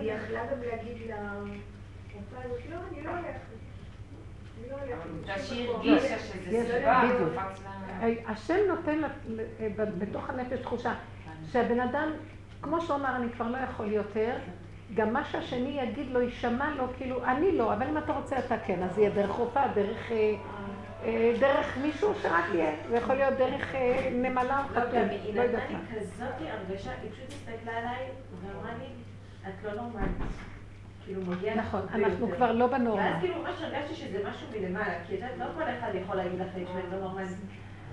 היא יכלה גם להגיד לרופאה הזאת, לא, אני לא הולכת. השם נותן בתוך הנפש תחושה שהבן אדם, כמו שהוא אמר, אני כבר לא יכול יותר, גם מה שהשני יגיד לו, יישמע לו, כאילו, אני לא, אבל אם אתה רוצה אתה כן, אז יהיה דרך רופאה, דרך... אה, אה, דרך מישהו שרק יהיה, זה יכול להיות דרך אה, נמלה או חתום, לא יודעת מה. היא נתנה לי כזאת הרגשה, היא פשוט הסתכלה עליי ואמרה לי, את לא נורמלית. כאילו מגיע נכון, אנחנו כבר לא בנורמה. ואז כאילו ממש הרגשתי שזה משהו מלמעלה, כי יודעת, לא כל אחד יכול להגיד לך שאני לא נורמלית.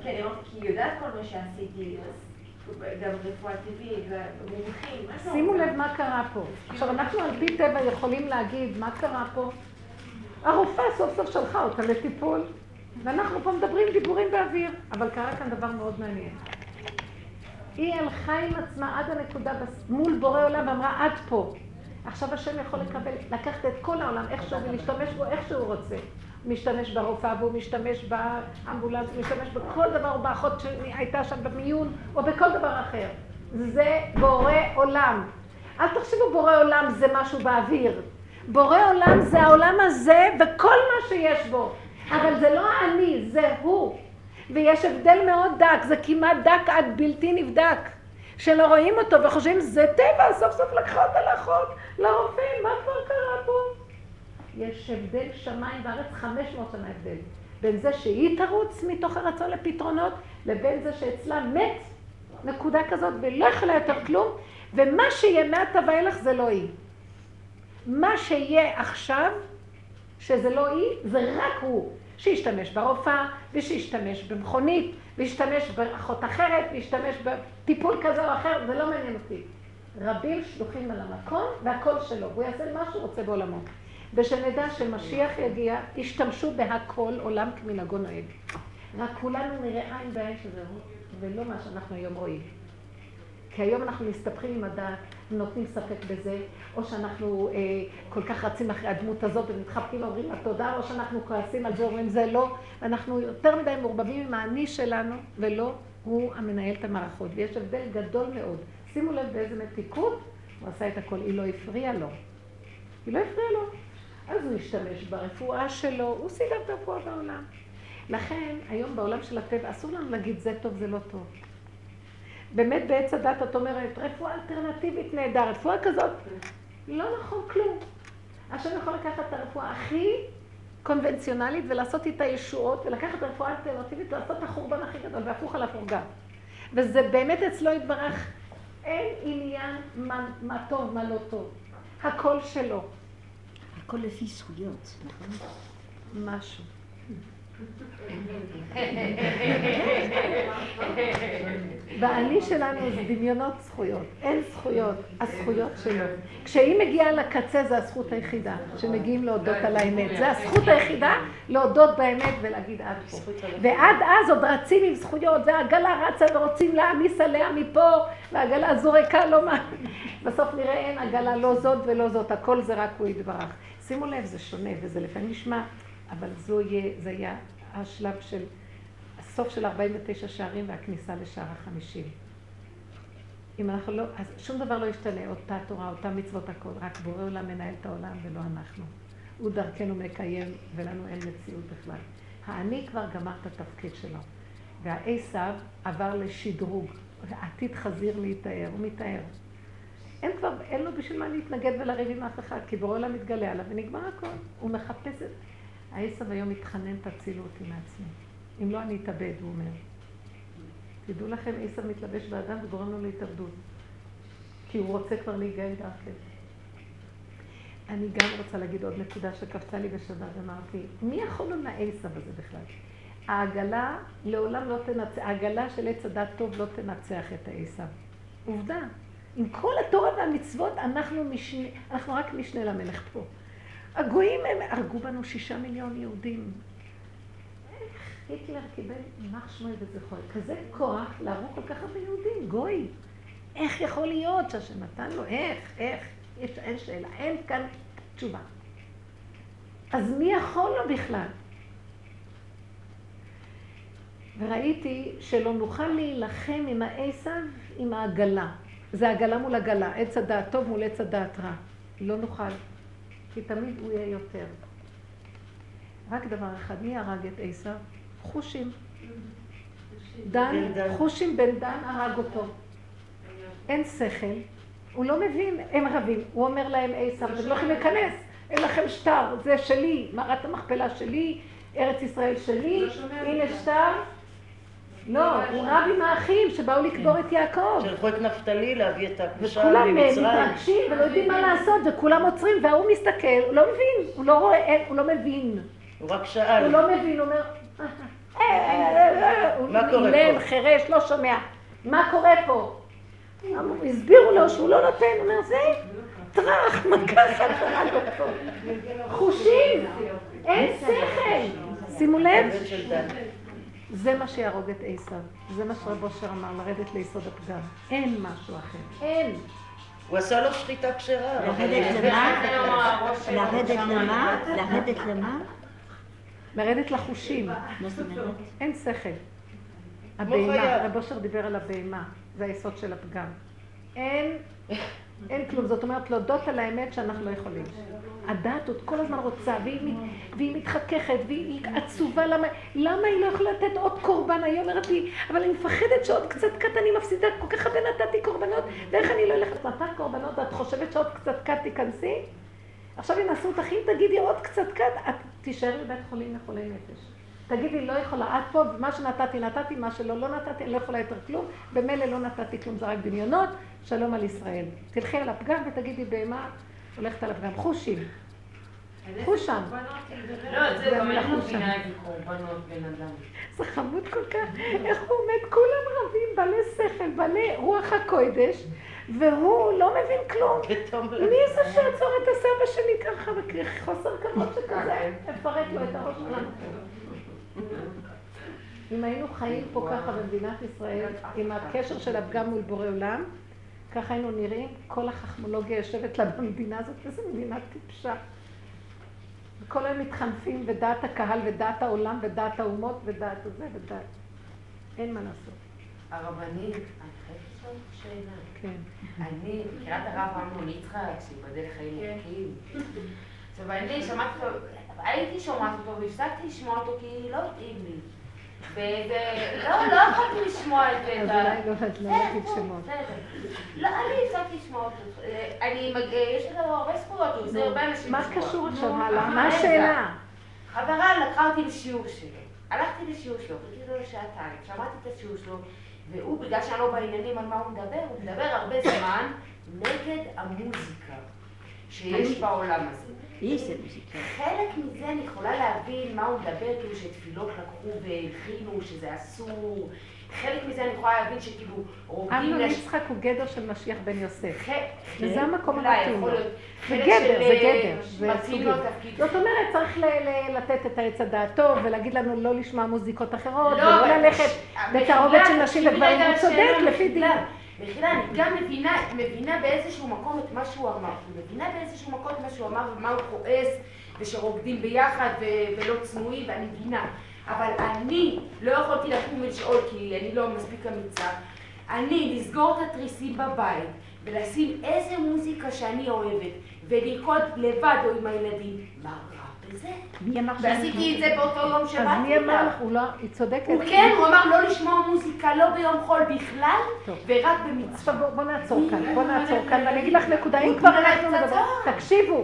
כי היא יודעת כל מה שעשיתי, גם רפואה טבעית, ומומחים, שימו לב מה קרה פה. עכשיו, אנחנו על פי טבע יכולים להגיד, מה קרה פה? הרופאה סוף סוף שלחה אותה לטיפול, ואנחנו פה מדברים דיבורים באוויר, אבל קרה כאן דבר מאוד מעניין. היא הלכה עם עצמה עד הנקודה מול בורא עולם ואמרה, עד פה. עכשיו השם יכול לקבל, לקחת את כל העולם איכשהו ולהשתמש בו איך שהוא רוצה. משתמש ברופאה והוא משתמש באמבולנס, הוא משתמש בכל דבר, או באחות שהייתה שם במיון, או בכל דבר אחר. זה בורא עולם. אל תחשבו בורא עולם זה משהו באוויר. בורא עולם זה העולם הזה וכל מה שיש בו. אבל זה לא אני, זה הוא. ויש הבדל מאוד דק, זה כמעט דק עד בלתי נבדק. שלא רואים אותו וחושבים, זה טבע, סוף סוף לקחה אותה לאחות, לרופא, מה כבר קרה פה? יש הבדל שמיים וארץ, 500 שנה הבדל. בין זה שהיא תרוץ מתוך הרצון לפתרונות, לבין זה שאצלה מת נקודה כזאת ולא יכולה יותר כלום, ומה שיהיה מעתה ואילך זה לא היא. מה שיהיה עכשיו, שזה לא היא, זה רק הוא. שישתמש ברופאה, ושישתמש במכונית, וישתמש באחות אחרת, וישתמש בטיפול כזה או אחר, זה לא מעניין אותי. רבים שלוחים על המקום, והכל שלו, והוא יעשה מה שהוא רוצה בעולמו. ושנדע שמשיח יגיע, ישתמשו בהכל, עולם כמנהגו נוהג. רק כולנו נראה עין בעין שזה ולא מה שאנחנו היום רואים. כי היום אנחנו מסתבכים עם הדעת, נותנים ספק בזה, או שאנחנו אה, כל כך רצים אחרי הדמות הזאת ומתחבקים ואומרים לה תודה, או שאנחנו כועסים על זה ואומרים זה לא, ואנחנו יותר מדי מעורבבים עם האני שלנו, ולא הוא המנהל את המערכות. ויש הבדל גדול מאוד. שימו לב באיזה מתיקות הוא עשה את הכל, היא לא הפריעה לו. היא לא הפריעה לו. אז הוא השתמש ברפואה שלו, הוא סידר את הרפואה בעולם. לכן, היום בעולם של הטבע אסור לנו להגיד זה טוב, זה לא טוב. באמת בעץ הדת את אומרת, רפואה אלטרנטיבית נהדר, רפואה כזאת, לא נכון כלום. השם יכול לקחת את הרפואה הכי קונבנציונלית ולעשות איתה ישועות, ולקחת רפואה אלטרנטיבית ולעשות את החורבן הכי גדול, והפוך על הפורגן. וזה באמת אצלו יתברך, אין עניין מה, מה טוב, מה לא טוב. הכל שלו. הכל לפי זכויות, נכון? משהו. והאני שלנו זה דמיונות זכויות, אין זכויות, הזכויות שלו. כשהיא מגיעה לקצה זה הזכות היחידה, שמגיעים להודות על האמת. זה הזכות היחידה להודות באמת ולהגיד עד פה. ועד אז עוד רצים עם זכויות, והעגלה רצה ורוצים להעמיס עליה מפה, והעגלה זורקה לא מה... בסוף נראה אין עגלה לא זאת ולא זאת, הכל זה רק הוא יתברך. שימו לב, זה שונה וזה לפעמים נשמע, אבל זה יהיה השלב של... הסוף של 49 שערים והכניסה לשער החמישים. אם אנחנו לא, אז שום דבר לא ישתנה, אותה תורה, אותה מצוות הכל, רק בורא עולם מנהל את העולם ולא אנחנו. הוא דרכנו מקיים ולנו אין מציאות בכלל. האני כבר גמר את התפקיד שלו. והעשב עבר לשדרוג, עתיד חזיר להיטהר, הוא מתאר. אין כבר, אין לו בשביל מה להתנגד ולריב עם אף אחד, כי בורא עולם מתגלה עליו ונגמר הכל. הוא מחפש את... העשב היום מתחנן, תצילו אותי מעצמי. אם לא, אני אתאבד, הוא אומר. תדעו לכם, עשב מתלבש באדם וגורם לו להתאבדות. כי הוא רוצה כבר להיגאל דרכם. אני גם רוצה להגיד עוד נקודה שקפצה לי בשבת, אמרתי, מי יכול לו לעשב הזה בכלל? העגלה לעולם לא תנצח, העגלה של עץ הדת טוב לא תנצח את העשב. עובדה. עם כל התורה והמצוות, אנחנו, משנה, אנחנו רק משנה למלך פה. הגויים הם הרגו בנו שישה מיליון יהודים. היטלר קיבל יימח שמו וזכרו, כזה כוח להרוג כל כך הרבה יהודים, גוי. איך יכול להיות שהשם נתן לו? איך? איך? יש, אין שאלה, אין כאן תשובה. אז מי יכול לו בכלל? וראיתי שלא נוכל להילחם עם העשב, עם העגלה. זה עגלה מול עגלה, עץ הדעת טוב מול עץ הדעת רע. לא נוכל, כי תמיד הוא יהיה יותר. רק דבר אחד, מי הרג את עשב? חושים. דן, חושים בן דן הרג אותו. אין שכל, הוא לא מבין, הם רבים. הוא אומר להם, עשו, אתם לא יכולים להיכנס, אין לכם שטר, זה שלי, מערת המכפלה שלי, ארץ ישראל שלי, הנה שטר. לא, הוא רב עם האחים שבאו לקבור את יעקב. שלחו את נפתלי להביא את הקדושה ממצרים. וכולם מתרגשים ולא יודעים מה לעשות, וכולם עוצרים, וההוא מסתכל, הוא לא מבין, הוא לא רואה, הוא לא מבין. הוא רק שאל. הוא לא מבין, הוא אומר... מה קורה פה? הוא חירש, לא שומע. מה קורה פה? הסבירו לו שהוא לא נותן, הוא אומר, זה טראח, מכה חלחלת אותו. חושים, אין שכל. שימו לב. זה מה שיהרוג את עשיו. זה מה שרב אושר אמר, לרדת ליסוד הפגם. אין משהו אחר. אין. הוא עשה לו שחיטה כשרה. לרדת למה? לרדת למה? לרדת למה? לרדת לחושים. אין שכל. הבהמה, רב אושר דיבר על הבהמה, זה היסוד של הפגם. אין, אין כלום. זאת אומרת, להודות על האמת שאנחנו לא יכולים. הדעת עוד כל הזמן רוצה, והיא, והיא מתחככת, והיא עצובה, למה, למה היא לא יכולה לתת עוד קורבן? היא אומרת לי, אבל אני מפחדת שעוד קצת קט אני מפסידה, כל כך הרבה נתתי קורבנות, ואיך אני לא אלך נתת קורבנות, ואת חושבת שעוד קצת קט תיכנסי? עכשיו אם עשו אותך, אם תגידי עוד קצת קט, את תישארי בבית חולים לחולי נפש. תגידי, לא יכולה, את פה, מה שנתתי, נתתי, מה שלא, לא נתתי, אני לא יכולה יותר כלום, במילא לא נתתי כלום, זה רק דמיונות, שלום על ישראל. תלכי על הפגם ותגידי, בהמה הולכת על הפגם. חושים. חוש שם. לא, זה גם אני מבינה את קורבנות בן אדם. זה חמוד כל כך, איך הוא עומד, כולם רבים, בעלי שכל, בעלי רוח הקודש, והוא לא מבין כלום. מי זה שעצור את הסבא שלי ככה, חוסר כבוד שכזה, מפרק לו את הראש שלנו. אם היינו חיים פה ככה במדינת ישראל, עם הקשר של הפגם מול בורא עולם, ככה היינו נראים, כל החכמולוגיה יושבת לה במדינה הזאת, איזו מדינה טיפשה. וכל היום מתחנפים, ודעת הקהל, ודעת העולם, ודעת האומות, ודעת הזה, ודעת... אין מה לעשות. הרבנית, אני חייבת לשאול שאלה. כן. אני מכירה את הרב אמנון יצחק, שיבדל לחיים ארוכים. עכשיו, אני שמעתי אותו, הייתי שומעת אותו, והפסקתי לשמוע אותו כי לא התאים לי. ולא, לא יכולתי לשמוע את זה. לא להגיד שמות. לא, אני הפסקתי לשמוע אותו. אני, יש לו הרבה זכויות, הוא הרבה אנשים מה קשור עכשיו הלאה? מה השאלה? חברה לקחה אותי לשיעור שלו. הלכתי לשיעור שלו, חיכיתי לו שעתיים, שמעתי את השיעור שלו, והוא, בגלל שאני לא בעניינים על מה הוא מדבר, הוא מדבר הרבה זמן נגד המוזיקה. שיש בעולם הזה. חלק מזה אני יכולה להבין מה הוא מדבר, כאילו שתפילות לקחו והלחינו, שזה אסור. חלק מזה אני יכולה להבין שכאילו רוקדים... אמנון יצחק הוא גדר של משיח בן יוסף. וזה המקום המתאים. להיות. זה גדר, של, זה אה, גדר, זה סוגי. זאת אומרת, צריך לתת את העץ הדעת טוב, ולהגיד לנו לא לשמוע מוזיקות אחרות, לא, ולא ללכת בתערובת של נשים וגברים, הוא צודק לפי דין. מחילה. אני גם מבינה, מבינה באיזשהו מקום את מה שהוא אמר. אני מבינה באיזשהו מקום את מה שהוא אמר ומה הוא כועס, ושרוקדים ביחד ו- ולא צנועים, ואני מבינה. אבל אני לא יכולתי לקום ולשאול כי אני לא מספיק אמיצה. אני לסגור את התריסים בבית ולשים איזה מוזיקה שאני אוהבת ולרקוד לבד או עם הילדים, מה רע? מי אמר ועשיתי את זה באותו יום שבאתי אז מי אמר. לך? הוא לא, היא צודקת. הוא כן, הוא אמר לא לשמוע מוזיקה לא ביום חול בכלל. ורק במצווה. עכשיו בוא, בוא נעצור כאן, בוא נעצור כאן, ואני אגיד לך נקודה, אם כבר אנחנו מדברים, תקשיבו,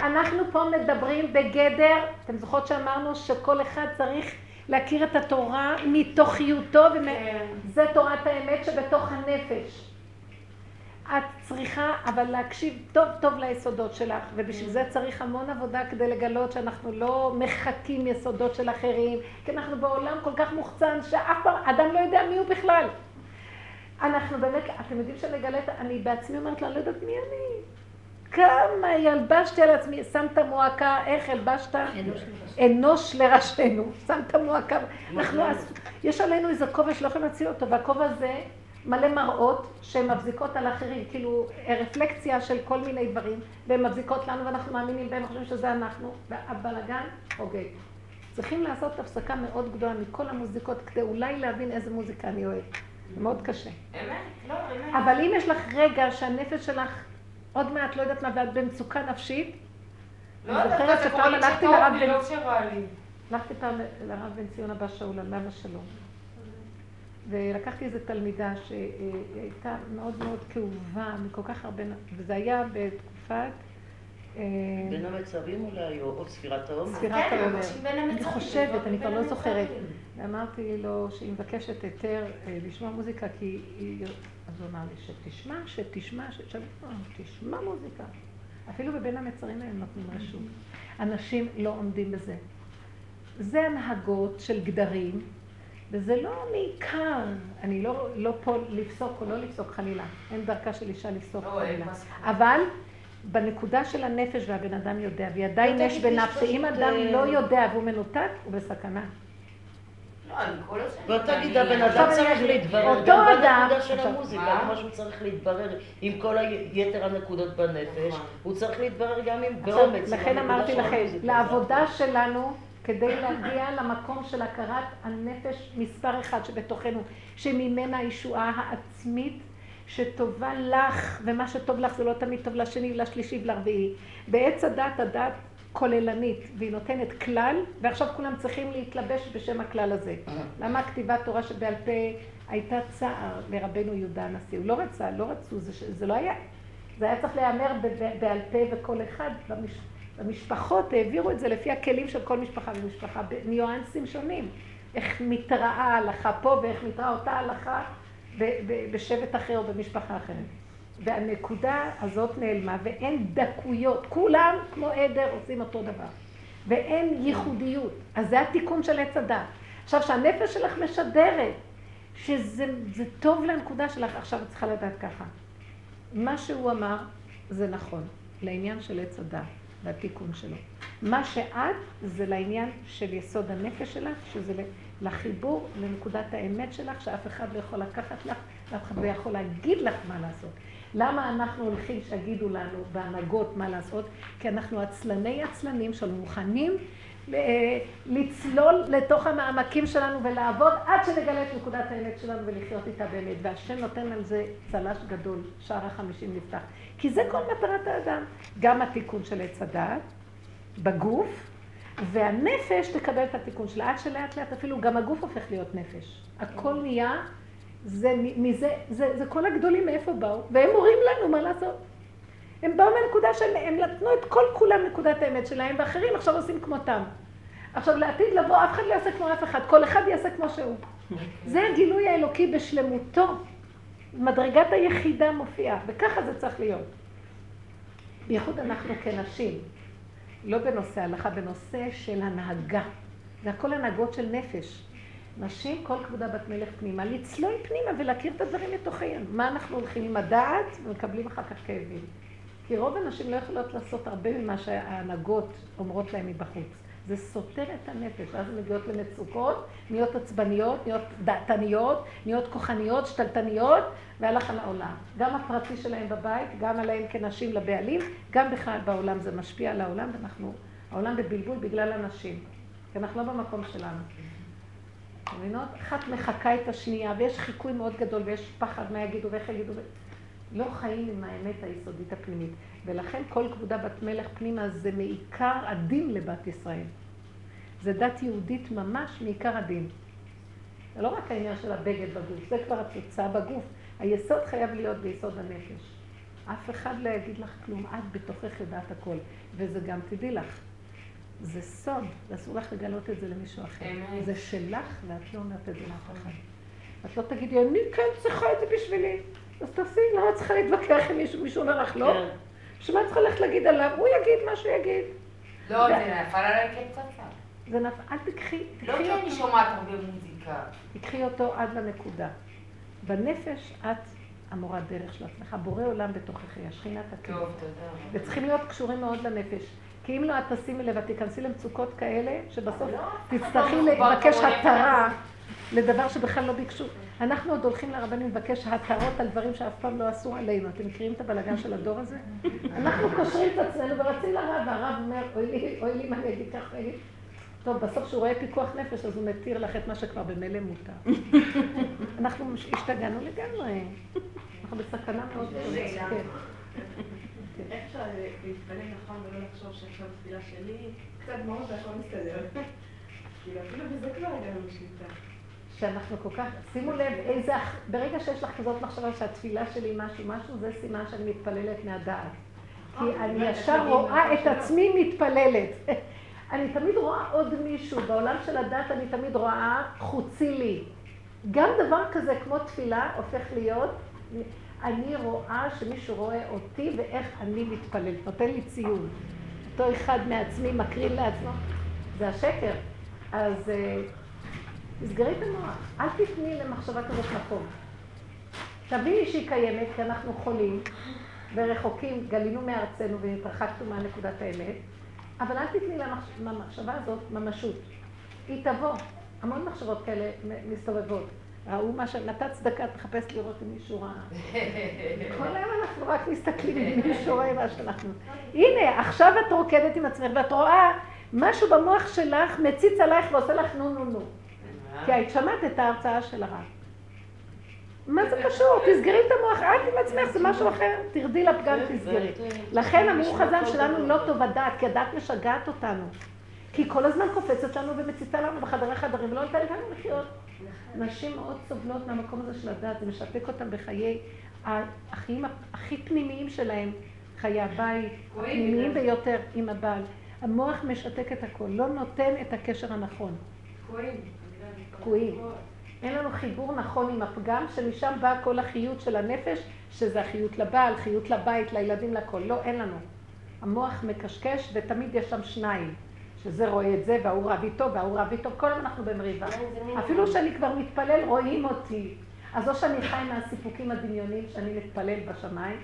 אנחנו פה מדברים בגדר, אתם זוכרות שאמרנו שכל אחד צריך להכיר את התורה מתוכיותו, כן. זה תורת האמת שבתוך הנפש. את צריכה אבל להקשיב טוב טוב ליסודות שלך, ובשביל זה צריך המון עבודה כדי לגלות שאנחנו לא מחקים יסודות של אחרים, כי אנחנו בעולם כל כך מוחצן שאף פעם אדם לא יודע מי הוא בכלל. אנחנו באמת, אתם יודעים שנגלה, את- אני בעצמי אומרת לה, אני לא יודעת מי אני. כמה ילבשתי על עצמי, שמת מועקה, איך הלבשת? אנוש לראשנו, שמת מועקה. אנחנו, יש עלינו איזה כובע שלא יכולים להציל אותו, והכובע הזה מלא מראות שהן מבזיקות על אחרים, כאילו רפלקציה של כל מיני דברים, והן מבזיקות לנו ואנחנו מאמינים בהן, חושבים שזה אנחנו, והבלגן חוגג. צריכים לעשות הפסקה מאוד גדולה מכל המוזיקות, כדי אולי להבין איזה מוזיקה אני אוהב. זה מאוד קשה. אמת? לא, אמת. אבל אם יש לך רגע שהנפש שלך עוד מעט לא יודעת מה, ואת במצוקה נפשית, לא אני זוכרת שפעם הלכתי לרב בן- לא. הלכתי פעם לרב בן ציון הבא שאול, עליו השלום. ולקחתי איזו תלמידה שהייתה מאוד מאוד כאובה מכל כך הרבה, וזה היה בתקופת אה, בין המצבים אולי, או ספירת העומר. ספירת כן, העומר. אני המצבים, חושבת, אני כבר לא זוכרת. ואמרתי לו שהיא מבקשת היתר אה, לשמוע מוזיקה, כי היא... אז הוא אמר לי, שתשמע, שתשמע, שתשמע, תשמע מוזיקה. אפילו בבין המצרים הם נותנים רשות. אנשים לא עומדים בזה. זה הנהגות של גדרים, וזה לא מעיקר, אני לא, לא פה לפסוק או לא לפסוק חלילה, אין דרכה של אישה לפסוק לא, חלילה. אבל בנקודה של הנפש והבן אדם יודע, והיא עדיין לא יש בנפשי, אם אדם אה, לא יודע והוא מנותק, הוא בסכנה. לא, אני כל הזמן... בוא תגיד, הבן אדם צריך להתברר, אותו גם אדם- בנקודה של עכשיו, המוזיקה, מה? כמו שהוא צריך להתברר עם כל היתר הנקודות בנפש, נכון. הוא צריך להתברר גם עם באומץ. לכן אמרתי לכם. לעבודה שלנו, כדי להגיע למקום של הכרת הנפש מספר אחד שבתוכנו, שממנה הישועה העצמית שטובה לך, ומה שטוב לך זה לא תמיד טוב לשני ולשלישי ולרביעי. בעץ הדת, הדת כוללנית, והיא נותנת כלל, ועכשיו כולם צריכים להתלבש בשם הכלל הזה. למה כתיבת תורה שבעל פה הייתה צער לרבנו יהודה הנשיא? הוא לא רצה, לא רצו, זה, זה לא היה, זה היה צריך להיאמר בעל פה וכל אחד במש, במשפחות העבירו את זה לפי הכלים של כל משפחה ומשפחה, בניואנסים שונים. איך מתראה ההלכה פה ואיך מתראה אותה הלכה בשבט אחר או במשפחה אחרת. והנקודה הזאת נעלמה ואין דקויות, כולם כמו עדר עושים אותו דבר. ואין ייחודיות. אז זה התיקון של עץ הדת. עכשיו, שהנפש שלך משדרת שזה זה טוב לנקודה שלך, עכשיו את צריכה לדעת ככה. מה שהוא אמר זה נכון, לעניין של עץ הדת והתיקון שלו. מה שאת זה לעניין של יסוד הנפש שלך, שזה לחיבור לנקודת האמת שלך, שאף אחד לא יכול לקחת לך, ואף אחד לא יכול להגיד לך מה לעשות. למה אנחנו הולכים שיגידו לנו בהנהגות מה לעשות? כי אנחנו עצלני עצלנים שמוכנים ל- לצלול לתוך המעמקים שלנו ולעבוד עד שנגלה את נקודת האמת שלנו ולחיות איתה באמת. והשם נותן על זה צל"ש גדול, שער החמישים נפתח. כי זה כל מטרת האדם. גם התיקון של עץ הדעת בגוף, והנפש תקבל את התיקון שלה. עד שלאט לאט אפילו גם הגוף הופך להיות נפש. הכל נהיה, זה, מזה, זה, זה כל הגדולים מאיפה באו, והם מורים לנו מה לעשות. הם באו מהנקודה שהם הם נתנו את כל כולם נקודת האמת שלהם, ואחרים עכשיו עושים כמותם. עכשיו לעתיד לבוא, אף אחד לא יעשה כמו אף אחד, כל אחד יעשה כמו שהוא. זה הגילוי האלוקי בשלמותו. מדרגת היחידה מופיעה, וככה זה צריך להיות. בייחוד אנחנו כנשים, לא בנושא הלכה, בנושא של הנהגה. זה הכל הנהגות של נפש. נשים, כל כבודה בת מלך פנימה, לצלול פנימה ולהכיר את הדברים מתוכן. מה אנחנו הולכים עם הדעת ומקבלים אחר כך כאבים. כי רוב הנשים לא יכולות לעשות הרבה ממה שההנהגות אומרות להן מבחוץ. זה סותר את הנפש, ואז הן מגיעות למצוקות, נהיות עצבניות, נהיות דעתניות, נהיות כוחניות, שתלטניות, והלך על העולם. גם הפרטי שלהם בבית, גם עליהם כנשים לבעלים, גם בכלל בעולם זה משפיע על העולם, ואנחנו, העולם בבלבול בגלל הנשים. כי אנחנו לא במקום שלנו. מבינות? אחת מחקה את השנייה, ויש חיקוי מאוד גדול, ויש פחד מה יגידו ואיך יגידו. לא חיים עם האמת היסודית הפנימית. ולכן כל כבודה בת מלך פנימה זה מעיקר הדין לבת ישראל. זה דת יהודית ממש מעיקר הדין. זה לא רק העניין של הבגד בגוף, זה כבר התוצאה בגוף. היסוד חייב להיות ביסוד הנפש. אף אחד לא יגיד לך כלום, את בתוכך יודעת הכל. וזה גם, תדעי לך, זה סוד, ואסור לך לגלות את זה למישהו אחר. זה שלך, ואת לא אומרת את זה לאף אחד. את לא תגידי, אני כן צריכה את זה בשבילי. אז תעשי, למה את צריכה להתווכח עם מישהו? מישהו אומר לך לא? כן. בשביל מה את צריכה ללכת להגיד עליו? הוא יגיד מה שהוא יגיד. לא, זה נפל עליי כפצצה. זה נפל, אל תקחי, לא כי אני שומעת הרבה מוזיקה. תקחי אותו עד לנקודה. בנפש את המורה דרך של עצמך, בורא עולם בתוכך, השכינת הכיוון. טוב, תודה. וצריכים להיות קשורים מאוד לנפש. כי אם לא, את תשימי לב, את תיכנסי למצוקות כאלה, שבסוף לא, תצטרכי לבקש התרה לדבר שבכלל לא ביקשו. אנחנו עוד הולכים לרבנים לבקש התרות על דברים שאף פעם לא עשו עלינו. אתם מכירים את הבלגן של הדור הזה? אנחנו קושרים את עצמנו ורצים לרב, והרב אומר, אוי לי, אוי לי, מה אני אגיד ככה, אוי לי. טוב, בסוף כשהוא רואה פיקוח נפש, אז הוא מתיר לך את מה שכבר במילא מותר. אנחנו השתגענו לגמרי. אנחנו בסכנה מאוד גדולה. כן. איך אפשר להתפלל נכון ולא לחשוב שעכשיו תפילה שלי, קצת מאוד והכל מסתדר. כאילו, אפילו בזה כבר הגענו לשליטה. שאנחנו כל כך, שימו לב איזה, ברגע שיש לך כזאת מחשבה שהתפילה שלי משהו משהו, זה סימן שאני מתפללת מהדעת. כי אה, אני ישר רואה את עצמי מתפללת. אני תמיד רואה עוד מישהו, בעולם של הדת אני תמיד רואה חוצי לי. גם דבר כזה כמו תפילה הופך להיות, אני רואה שמישהו רואה אותי ואיך אני מתפללת, נותן לי ציון. אותו אחד מעצמי מקרין לעצמו, זה השקר. אז אה, תסגרי את המוח, אל תתני למחשבה כזאת מקום. תביני שהיא קיימת, כי אנחנו חולים ורחוקים, גלינו מארצנו והתרחקנו מהנקודת האמת, אבל אל תתני למחשבה הזאת ממשות. היא תבוא. המון מחשבות כאלה מסתובבות. ראו מה שנתת צדקה, תחפש לראות אם מישהו ראה. כל היום אנחנו רק מסתכלים אם מישהו רואה מה שאנחנו... הנה, עכשיו את רוקדת עם עצמך ואת רואה משהו במוח שלך מציץ עלייך ועושה לך נו נו נו. כי היית שמעת את ההרצאה של הרב. מה זה קשור? תסגרי את המוח, את עם עצמך, זה משהו אחר. תרדי לפגם, תסגרי. לכן אמרו חז"ל שלנו לא טוב הדעת, כי הדעת משגעת אותנו. כי היא כל הזמן קופצת לנו ומציצה לנו בחדרי חדרים, ולא נותנת לנו לחיות. נשים מאוד סובלות מהמקום הזה של הדעת, זה משתק אותם בחיי החיים הכי פנימיים שלהם, חיי הבית, הפנימיים ביותר עם הבעל. המוח משתק את הכל, לא נותן את הקשר הנכון. תקועים. אין לנו חיבור נכון עם הפגם, שמשם בא כל החיות של הנפש, שזה החיות לבעל, חיות לבית, לילדים, לכל. לא, אין לנו. המוח מקשקש ותמיד יש שם שניים. שזה רואה את זה, וההוא רב איתו, וההוא רב איתו, כל הזמן אנחנו במריבה. אפילו שאני כבר מתפלל, רואים אותי. אז או שאני חי מהסיפוקים הדמיוניים שאני מתפלל בשמיים,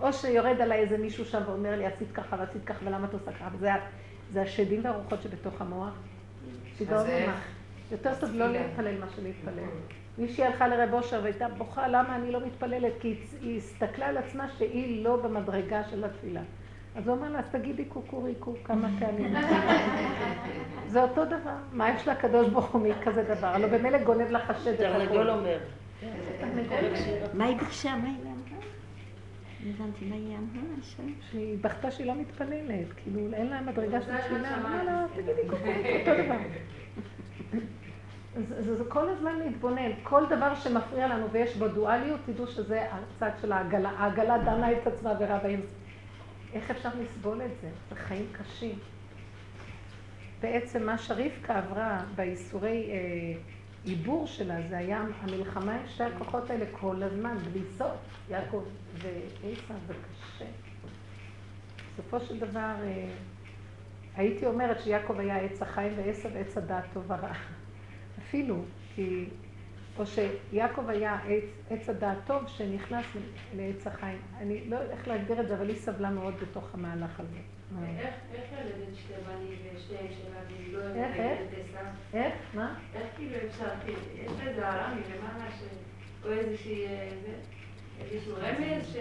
או שיורד עליי איזה מישהו שם ואומר לי, עשית ככה ועשית ככה, ולמה את עושה ככה? וזה השדים והרוחות שבתוך המוח. שיגעון ממך. יותר טוב לא להתפלל מה שלהתפלל. מישהי הלכה לרב אושר והייתה בוכה למה אני לא מתפללת, כי היא הסתכלה על עצמה שהיא לא במדרגה של התפילה. אז הוא אומר לה, אז תגידי קוקוריקו כמה פעמים. זה אותו דבר. מה יש לקדוש ברוך הוא מכזה דבר? הלוא במילא גונב לך השד את הכול. תרנגול אומר. מה היא ביקשה? מה היא אמרה? הבנתי מה היא אמרה. שהיא בכתה שהיא לא מתפללת, כאילו אין לה מדרגה של תפילה. אמרה לה, תגידי קוקוריקו, אותו דבר. זה, זה, זה כל הזמן להתבונן. כל דבר שמפריע לנו ויש בו דואליות, תדעו שזה הצד של העגלה. העגלה דנה את עצמה ורבה עם... איך אפשר לסבול את זה? זה חיים קשים. בעצם מה שרבקה עברה בייסורי אה, עיבור שלה, זה היה המלחמה עם שתי הכוחות האלה כל הזמן, בלי סוף. יעקב ועיסא זה קשה. בסופו של דבר, אה, הייתי אומרת שיעקב היה עץ החיים ועשב עץ הדעת טוב ורע. אפילו, כי... או שיעקב היה עץ, עץ הדעת טוב שנכנס לעץ החיים. אני לא יודעת איך להגדיר את זה, אבל היא סבלה מאוד בתוך המהלך הזה. איך ילדת שתי בנים ושתיהם והיא לא איך, איך? איך? מה? איך כאילו אפשר, יש איזה הרע מלמעלה ש... או איזושהי... אה, איזשהו רמז ש...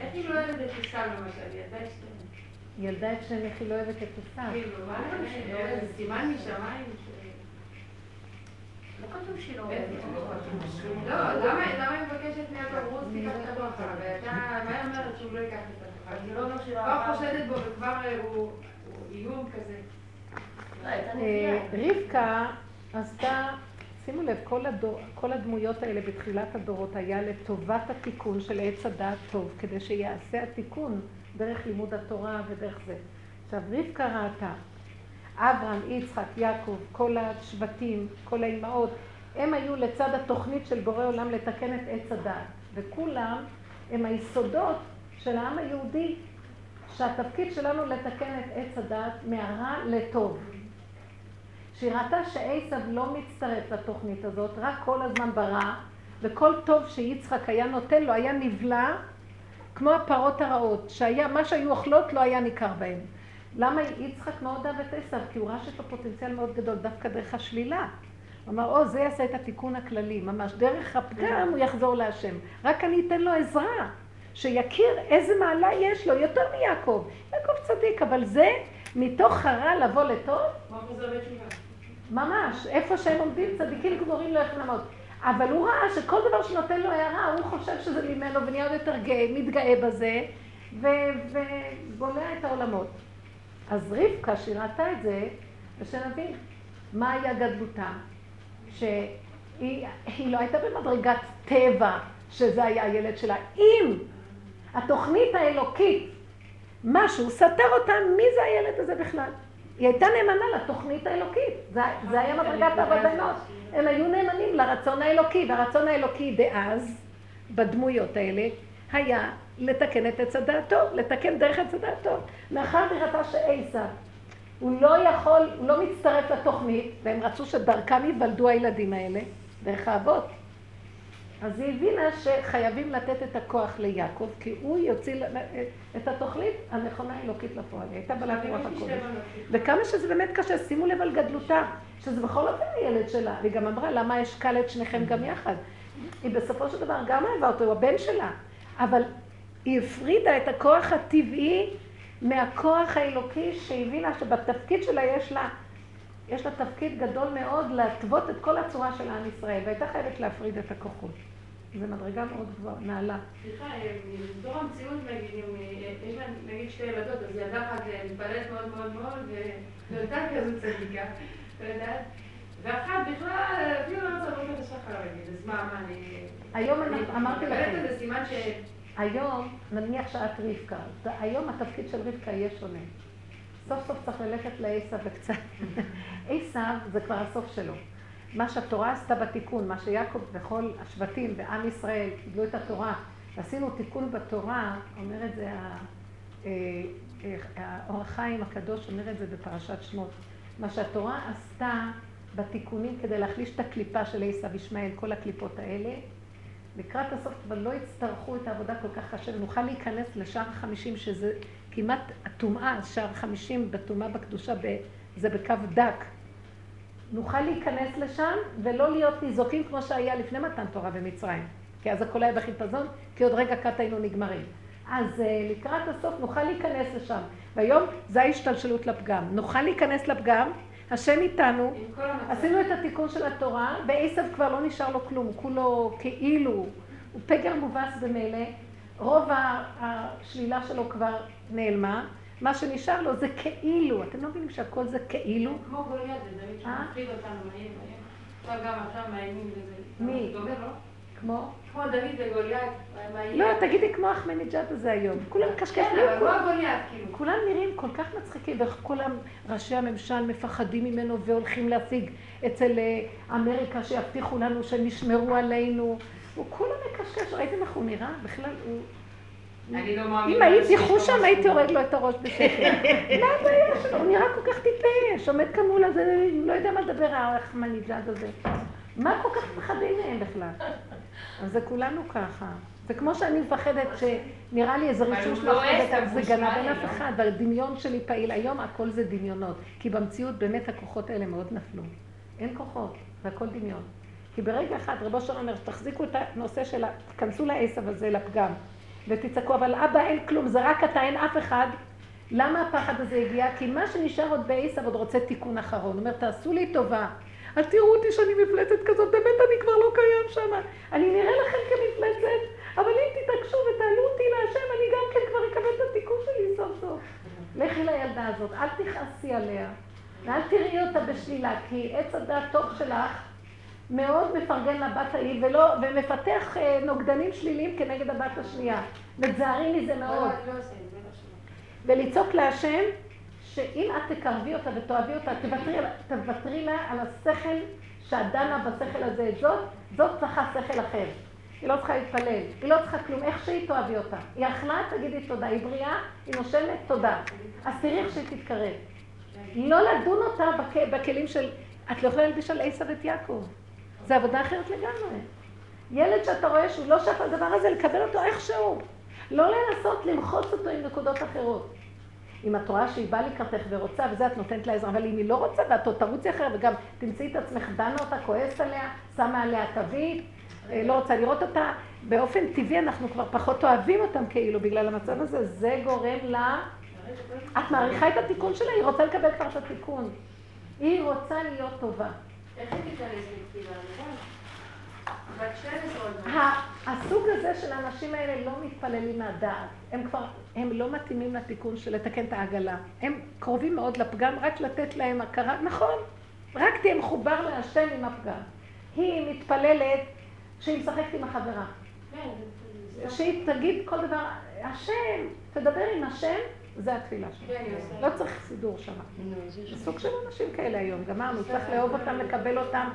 איך היא לא את עשיו למשל? ילדה את שתיהם. ילדה את שניהם, איך היא לא אוהבת את עשיו? כאילו, מה זה? סימן משמיים? לא כתוב שהיא לא אוהבת. לא, למה היא מבקשת מיעקב רות תיקח את הברכה? ואתה, מה היא אומרת שהוא לא ייקח את הברכה? אני לא אומרת שהיא לא כבר חושדת בו וכבר הוא איום כזה. אה, רבקה עשתה, שימו לב, כל, הדור, כל הדמויות האלה בתחילת הדורות היה לטובת התיקון של עץ הדעת טוב, כדי שיעשה התיקון דרך לימוד התורה ודרך זה. עכשיו, רבקה ראתה אברהם, יצחק, יעקב, כל השבטים, כל האימהות, הם היו לצד התוכנית של בורא עולם לתקן את עץ הדעת. וכולם הם היסודות של העם היהודי, שהתפקיד שלנו לתקן את עץ הדעת מהרע לטוב. שהיא ראתה שעשב לא מצטרף לתוכנית הזאת, רק כל הזמן ברע, וכל טוב שיצחק היה נותן לו היה נבלע כמו הפרות הרעות, שהיה, מה שהיו אוכלות לא היה ניכר בהן. למה יצחק מאוד אהב את עשיו? כי הוא ראה שיש לו פוטנציאל מאוד גדול דווקא דרך השלילה. הוא אמר, או, זה יעשה את התיקון הכללי, ממש דרך הפגם הוא יחזור להשם. רק אני אתן לו עזרה, שיכיר איזה מעלה יש לו, יותר מיעקב. יעקב צדיק, אבל זה מתוך הרע לבוא לטוב? ממש, איפה שהם עומדים, צדיקים גמורים לא יכולים לעמוד. אבל הוא ראה שכל דבר שנותן לו הערה, הוא חושב שזה ממנו ונהיה עוד יותר גאה, מתגאה בזה, ובולע את העולמות. אז רבקה, שהיא ראתה את זה, ושנבין מה היה גדלותה, שהיא לא הייתה במדרגת טבע שזה היה הילד שלה. אם התוכנית האלוקית, משהו סתר אותה, מי זה הילד הזה בכלל? היא הייתה נאמנה לתוכנית האלוקית, זה, זה היה מדרגת הבנות. הם היו נאמנים לרצון האלוקי, והרצון האלוקי דאז, בדמויות האלה, היה לתקן את עץ הדעת טוב, לתקן דרך עץ הדעת טוב. מאחר וראתה שעיסא, הוא לא יכול, הוא לא מצטרף לתוכנית, והם רצו שדרכם ייוולדו הילדים האלה, דרך האבות. אז היא הבינה שחייבים לתת את הכוח ליעקב, כי הוא יוציא את התוכנית הנכונה האלוקית לפועל. היא הייתה בלת רוח הקודש. וכמה שזה באמת קשה, שימו לב על גדלותה, שזה בכל אופן הילד שלה. והיא גם אמרה, למה אשקל את שניכם גם יחד? היא בסופו של דבר גם אהבה אותו, הוא הבן שלה. אבל היא הפרידה את הכוח הטבעי מהכוח האלוקי שהבינה שבתפקיד שלה יש לה, יש לה תפקיד גדול מאוד להתוות את כל הצורה של עם ישראל, והייתה חייבת להפריד את הכוחות. זו מדרגה מאוד גבוהה, נעלה. סליחה, בתור המציאות נגיד, יש להם נגיד שתי ילדות, אז ילדה אחת מתפללת מאוד מאוד מאוד, וילדה כזו צדיקה, לא? ואחת בכלל, אפילו לא רוצה לראות את השחר, אז מה, מה, אני... היום אמרתי לכם. זה סימן ש... היום, נניח שאת רבקה, היום התפקיד של רבקה יהיה שונה. סוף סוף צריך ללכת לעשב וקצת. עשב זה כבר הסוף שלו. מה שהתורה עשתה בתיקון, מה שיעקב וכל השבטים ועם ישראל קיבלו את התורה, עשינו תיקון בתורה, אומר את זה אה, אה, האור החיים הקדוש, אומר את זה בפרשת שמות. מה שהתורה עשתה בתיקונים כדי להחליש את הקליפה של עשב ישמעאל, כל הקליפות האלה, לקראת הסוף כבר לא יצטרכו את העבודה כל כך קשה, ונוכל להיכנס לשער החמישים, שזה כמעט הטומאה, שער החמישים בטומאה בקדושה, זה בקו דק. נוכל להיכנס לשם ולא להיות ניזוקים כמו שהיה לפני מתן תורה במצרים. כי אז הכל היה בחיפזון, כי עוד רגע קט היינו נגמרים. אז אה, לקראת הסוף נוכל להיכנס לשם. והיום זה ההשתלשלות לפגם. נוכל להיכנס לפגם, השם איתנו, עשינו את התיקון של התורה, ועשב כבר לא נשאר לו כלום, כולו כאילו, הוא פגר מובס במילא, רוב השלילה שלו כבר נעלמה, מה שנשאר לו זה כאילו, אתם לא מבינים שהכל זה כאילו? כמו גוליית, זה דוד שמפחיד אותנו, עכשיו גם עכשיו מאיימים בזה. מי? לא? כמו? כמו דוד וגוליית. לא, תגידי כמו אחמדינג'אד הזה היום. כולם קשקשים. כן, אבל כמו גוליית, כאילו. כולם נראים כל כך מצחיקים, וכולם, ראשי הממשל מפחדים ממנו והולכים להשיג אצל אה, אמריקה שיבטיחו לנו שהם ישמרו עלינו. הוא כולה מקשקש, ראיתם איך הוא נראה? בכלל הוא... אני לא מאמינה. אם הייתי חושם הייתי הורג לו את הראש בשקל. מה הבעיה שלו? הוא נראה כל כך טיפש, עומד כאן מול הזה, לא יודע מה לדבר, האחמניג'אד הזה. מה כל כך מפחדים מהם בכלל? אז זה כולנו ככה. זה כמו שאני מפחדת שנראה לי איזה רישוש לא מאחורת, זה גנב, אין אף אחד, והדמיון שלי פעיל. היום הכל זה דמיונות, כי במציאות באמת הכוחות האלה מאוד נפלו. אין כוחות, זה הכל דמיון. כי ברגע אחד רבו שלום אומר, תחזיקו את הנושא של, תכנסו לעשב הזה, לפגם, ותצעקו, אבל אבא אין כלום, זה רק אתה, אין אף אחד. למה הפחד הזה הגיע? כי מה שנשאר עוד בעשב עוד רוצה תיקון אחרון. הוא אומר, תעשו לי טובה. אל תראו אותי שאני מפלצת כזאת, באמת אני כבר לא קיים שם. אני נראה לכם כמפלצת, אבל אם תתעקשו ותעלו אותי להשם, אני גם כן כבר אקבל את התיקון שלי סוף סוף. לכי לילדה הזאת, אל תכעסי עליה, ואל תראי אותה בשלילה, כי עץ הדעת טוב שלך מאוד מפרגן לבת ההיא, ולא, ומפתח אה, נוגדנים שליליים כנגד הבת השנייה. ותזהרי מזה מאוד. ולצעוק להשם, שאם את תקרבי אותה ותאהבי אותה, תוותרי, תוותרי לה על השכל שאת דנה בשכל הזה את זאת, זאת צריכה שכל אחר. היא לא צריכה להתפלל, היא לא צריכה כלום, איך שהיא תאהבי אותה. היא אכלה, תגידי תודה, היא בריאה, היא נושמת, תודה. אז תראי איך שהיא תתקרב. לא לדון אותה בכ... בכלים של, את לא יכולה להלביש על עשב את יעקב. זה עבודה אחרת לגמרי. ילד שאתה רואה שהוא לא שייך לדבר הזה, לקבל אותו איכשהו. לא לנסות למחוץ אותו עם נקודות אחרות. אם את רואה שהיא באה לקראתך ורוצה, וזה את נותנת לה עזרה, אבל אם היא לא רוצה, ואת עוד תרוצי אחר, וגם תמצאי את עצמך, דנה אותה, כועסת עליה, שמה עליה תווית, אה, לא רוצה לראות אותה, באופן טבעי אנחנו כבר פחות אוהבים אותם כאילו בגלל המצב הזה, זה גורם לה... את מעריכה את התיקון שלה, היא רוצה לקבל כבר את התיקון. היא רוצה להיות טובה. איך היא תיתן לזה הסוג הזה של האנשים האלה לא מתפללים מהדעת. הם כבר, הם לא מתאימים לתיקון של לתקן את העגלה. הם קרובים מאוד לפגם, רק לתת להם הכרה. נכון, רק תהיה מחובר להשם עם הפגם. היא מתפללת שהיא משחקת עם החברה. כן, שהיא תגיד כל דבר, השם, תדבר עם השם, זה התפילה שלו. כן, לא צריך סידור שם. זה סוג של אנשים כאלה היום, גמרנו, צריך לאהוב אותם, לקבל אותם,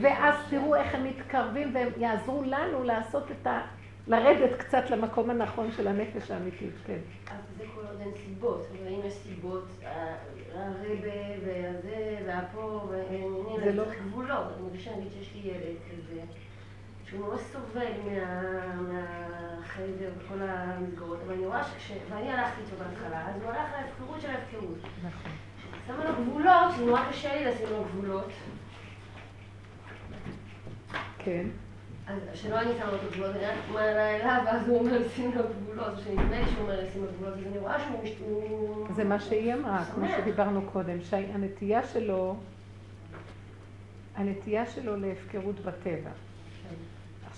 ואז תראו איך הם מתקרבים והם יעזרו לנו לעשות את ה... לרדת קצת למקום הנכון של הנפש האמיתית, כן. אז זה כל עוד אין סיבות, אבל אם יש סיבות, הרבה והזה והפה, לא- גבולות. אני מרגישה, נגיד שיש לי ילד כזה. שהוא ממש סובל מהחדר וכל המסגרות, אבל אני רואה שכש... ואני הלכתי איתו בהתחלה, אז הוא הלך להפקרות של ההפקרות. נכון. שמה לו גבולות, נורא קשה לי לשים לו גבולות. כן. אז שלא אני שמה לו את הגבולות, אני רק מעלה אליו, ואז הוא אומר לשים לו גבולות, שנדמה לי שהוא אומר לשים לו גבולות, אז אני רואה שהוא... זה מה שהיא אמרה, כמו שדיברנו קודם, שהנטייה שלו, הנטייה שלו להפקרות בטבע.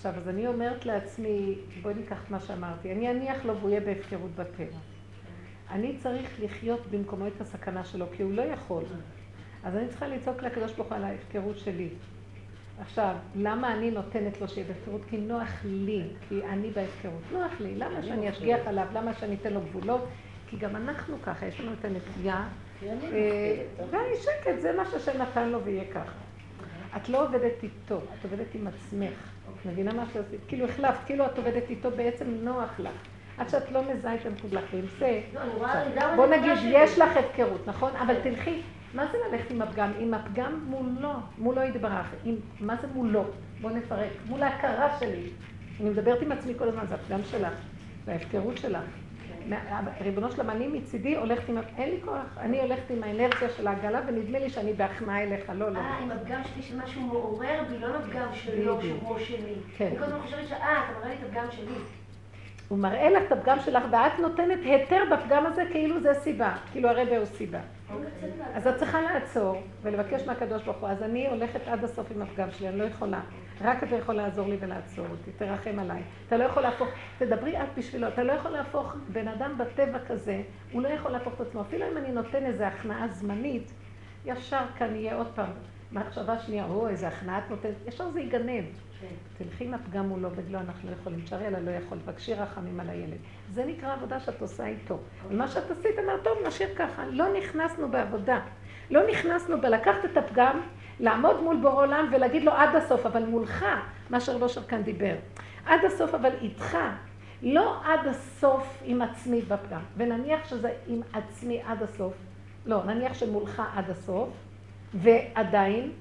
עכשיו, אז אני אומרת לעצמי, בואי ניקח את מה שאמרתי, אני אניח לו והוא יהיה בהפקרות בטבע. אני צריך לחיות במקומו את הסכנה שלו, כי הוא לא יכול. אז אני צריכה לצעוק לקדוש ברוך הוא על ההפקרות שלי. עכשיו, למה אני נותנת לו שיהיה בהפקרות? כי נוח לי, כי אני בהפקרות. נוח לי, למה שאני אשגיח עליו? למה שאני אתן לו גבולות? כי גם אנחנו ככה, יש לנו את הנטייה. ואני שקט, זה מה שהשם נתן לו ויהיה ככה. את לא עובדת איתו, את עובדת עם עצמך. מבינה מה שעשית? כאילו החלפת, כאילו את עובדת איתו בעצם נוח לך. עד שאת לא מזהה את ועם זה... לא, בוא נגיד, יש לך הפקרות, נכון? אבל תלכי, מה זה ללכת עם הפגם? עם הפגם מולו, מולו יתברך. מה זה מולו? בוא נפרק. מול ההכרה שלי. אני מדברת עם עצמי כל הזמן, זה הפגם שלך, זה ההפקרות שלך. ריבונו שלמה, אני מצידי הולכת עם... אין לי כוח, אני הולכת עם האנרציה של העגלה, ונדמה לי שאני בהכנעה אליך, לא, לא. אה, עם הפגם שלי שמשהו מעורר בי, לא לפגם שלו, שהוא שלי. כן. אני כל הזמן חושבת שאה, אתה מראה לי את הפגם שלי. הוא מראה לך את הפגם שלך, ואת נותנת היתר בפגם הזה כאילו זה סיבה, כאילו הרבי הוא סיבה. אז את צריכה לעצור ולבקש מהקדוש ברוך הוא. אז אני הולכת עד הסוף עם הפגם שלי, אני לא יכולה. רק אתה יכול לעזור לי ולעצור אותי, תרחם עליי. אתה לא יכול להפוך, תדברי את בשבילו, אתה לא יכול להפוך בן אדם בטבע כזה, הוא לא יכול להפוך את עצמו. אפילו אם אני נותן איזו הכנעה זמנית, ישר כאן יהיה עוד פעם מחשבה שנייה, או איזה הכנעה את נותנת, ישר זה ייגנב. תלכי עם הפגם מולו ולא, אנחנו לא יכולים, תשארי עליי, לא יכול, תבקשי רחמים על הילד. זה נקרא עבודה שאת עושה איתו. ומה שאת עשית, אמרת, טוב, נשאיר ככה. לא נכנסנו בעבודה. לא נכנסנו בלקחת את הפגם, לעמוד מול בור עולם ולהגיד לו עד הסוף, אבל מולך, מה שרבו כאן דיבר. עד הסוף, אבל איתך. לא עד הסוף עם עצמי בפגם, ונניח שזה עם עצמי עד הסוף, לא, נניח שמולך עד הסוף, ועדיין,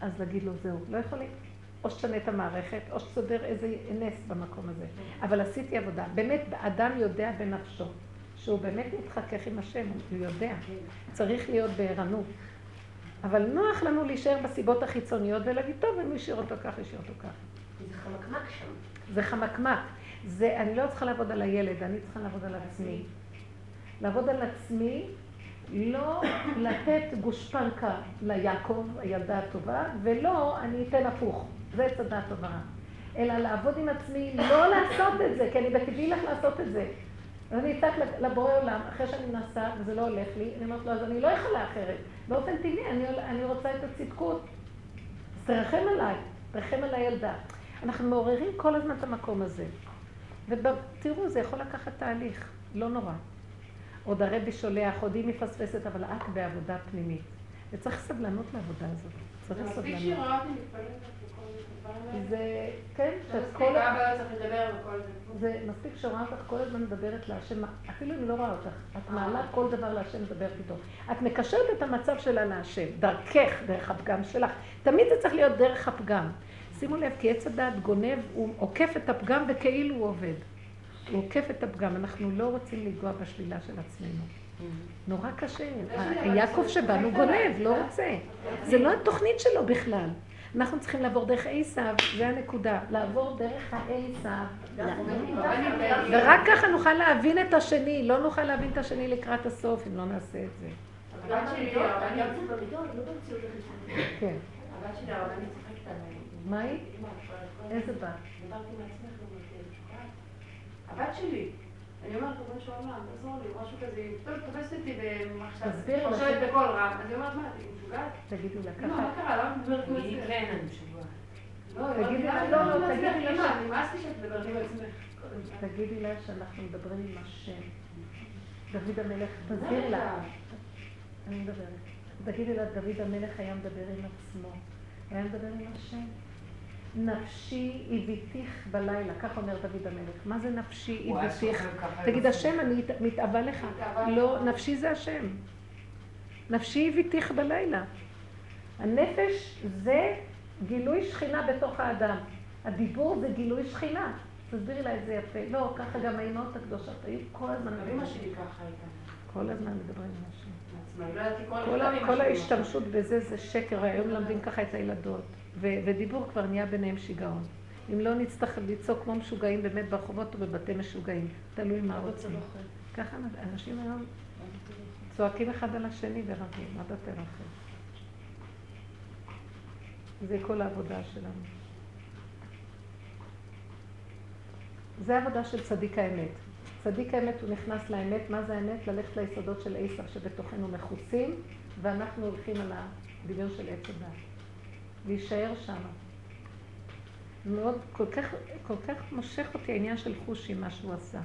אז להגיד לו, זהו, לא יכולים. או שתשנה את המערכת, או שתסדר איזה נס במקום הזה. אבל עשיתי עבודה. באמת, אדם יודע בנפשו, שהוא באמת מתחכך עם השם, הוא יודע. צריך להיות בערנות. אבל נוח לנו להישאר בסיבות החיצוניות ולהגיד, טוב, אם הוא השאיר אותו ככה, השאיר אותו ככה. זה חמקמק שם. זה חמקמק. זה, אני לא צריכה לעבוד על הילד, אני צריכה לעבוד על עצמי. לעבוד על עצמי, לא לתת גושפנקה ליעקב, הילדה הטובה, ולא אני אתן הפוך. זה עץ הדעת טוב ורע. אלא לעבוד עם עצמי, לא לעשות את זה, כי אני בטבעי לך לעשות את זה. אז אני אצעק לבורא עולם, אחרי שאני מנסה, וזה לא הולך לי, אני אומרת לו, אז אני לא יכולה אחרת. באופן טבעי, אני, אני רוצה את הצדקות. אז תרחם עליי, תרחם על הילדה. אנחנו מעוררים כל הזמן את המקום הזה. ותראו, זה יכול לקחת תהליך, לא נורא. עוד הרבי שולח, עוד היא מפספסת, אבל את בעבודה פנימית. וצריך סבלנות לעבודה הזאת. צריך סבלנות. זה, כן, שאת כל... זה מספיק שרואה אותך כל הזמן מדברת להשם, אפילו אם לא רואה אותך, את מעלה כל דבר להשם מדברת איתו. את מקשרת את המצב שלה להשם, דרכך, דרך הפגם שלך. תמיד זה צריך להיות דרך הפגם. שימו לב, כי עץ הדעת גונב, הוא עוקף את הפגם וכאילו הוא עובד. הוא עוקף את הפגם, אנחנו לא רוצים לנגוע בשלילה של עצמנו. נורא קשה. יעקב שבנו גונב, לא רוצה. זה לא התוכנית שלו בכלל. אנחנו צריכים לעבור דרך עשיו, זה הנקודה, לעבור דרך העשיו. ורק ככה נוכל להבין את השני, לא נוכל להבין את השני לקראת הסוף אם לא נעשה את זה. הבת שלי, הרבנית, כן. הבת שלי, הרבנית צוחקת עליי. מה היא? איזה בת? הבת שלי. אני אומרת, ריבונו של עולם, תעזור לי, משהו כזה, פתאום תופסת אותי במחשב. חושבת בקול רם, אז היא אומרת, מה, את משוגעת? תגידי לה ככה. לא, מה קרה? למה את מדברת כמו זה? כן, אני משוגעת. לא, תגידי לה, לא, לא, תגידי לה, נמאס לי שאת מדברת עם עצמך. תגידי לה שאנחנו מדברים עם השם. דוד המלך, תסביר לה. אני מדברת. תגידי לה, דוד המלך היה מדבר עם עצמו. היה מדבר עם השם. נפשי הביתיך בלילה, כך אומר דוד המלך. מה זה נפשי הביתיך? תגיד, השם, אני מתאווה לך. לא, נפשי זה השם. נפשי הביתיך בלילה. הנפש זה גילוי שכינה בתוך האדם. הדיבור זה גילוי שכינה. תסבירי לה את זה יפה. לא, ככה גם האימהות הקדושות היו כל הזמן... אמא שלי ככה הייתה. כל הזמן מדברים עם השם. כל ההשתמשות בזה זה שקר, היום מלמדים ככה את הילדות. ודיבור כבר נהיה ביניהם שיגעון. אם לא נצטרך לצעוק כמו משוגעים באמת ברחובות או בבתי משוגעים, תלוי מה רוצים. ככה אנשים היום צועקים אחד על השני ורבים, מה אתה תרחם? זה כל העבודה שלנו. זה עבודה של צדיק האמת. צדיק האמת הוא נכנס לאמת, מה זה האמת? ללכת ליסודות של עשר שבתוכנו מכוסים, ואנחנו הולכים על הדמיון של עץ הדת. להישאר שם. מאוד, כל כך, כל כך מושך אותי העניין של חושי, מה שהוא עשה.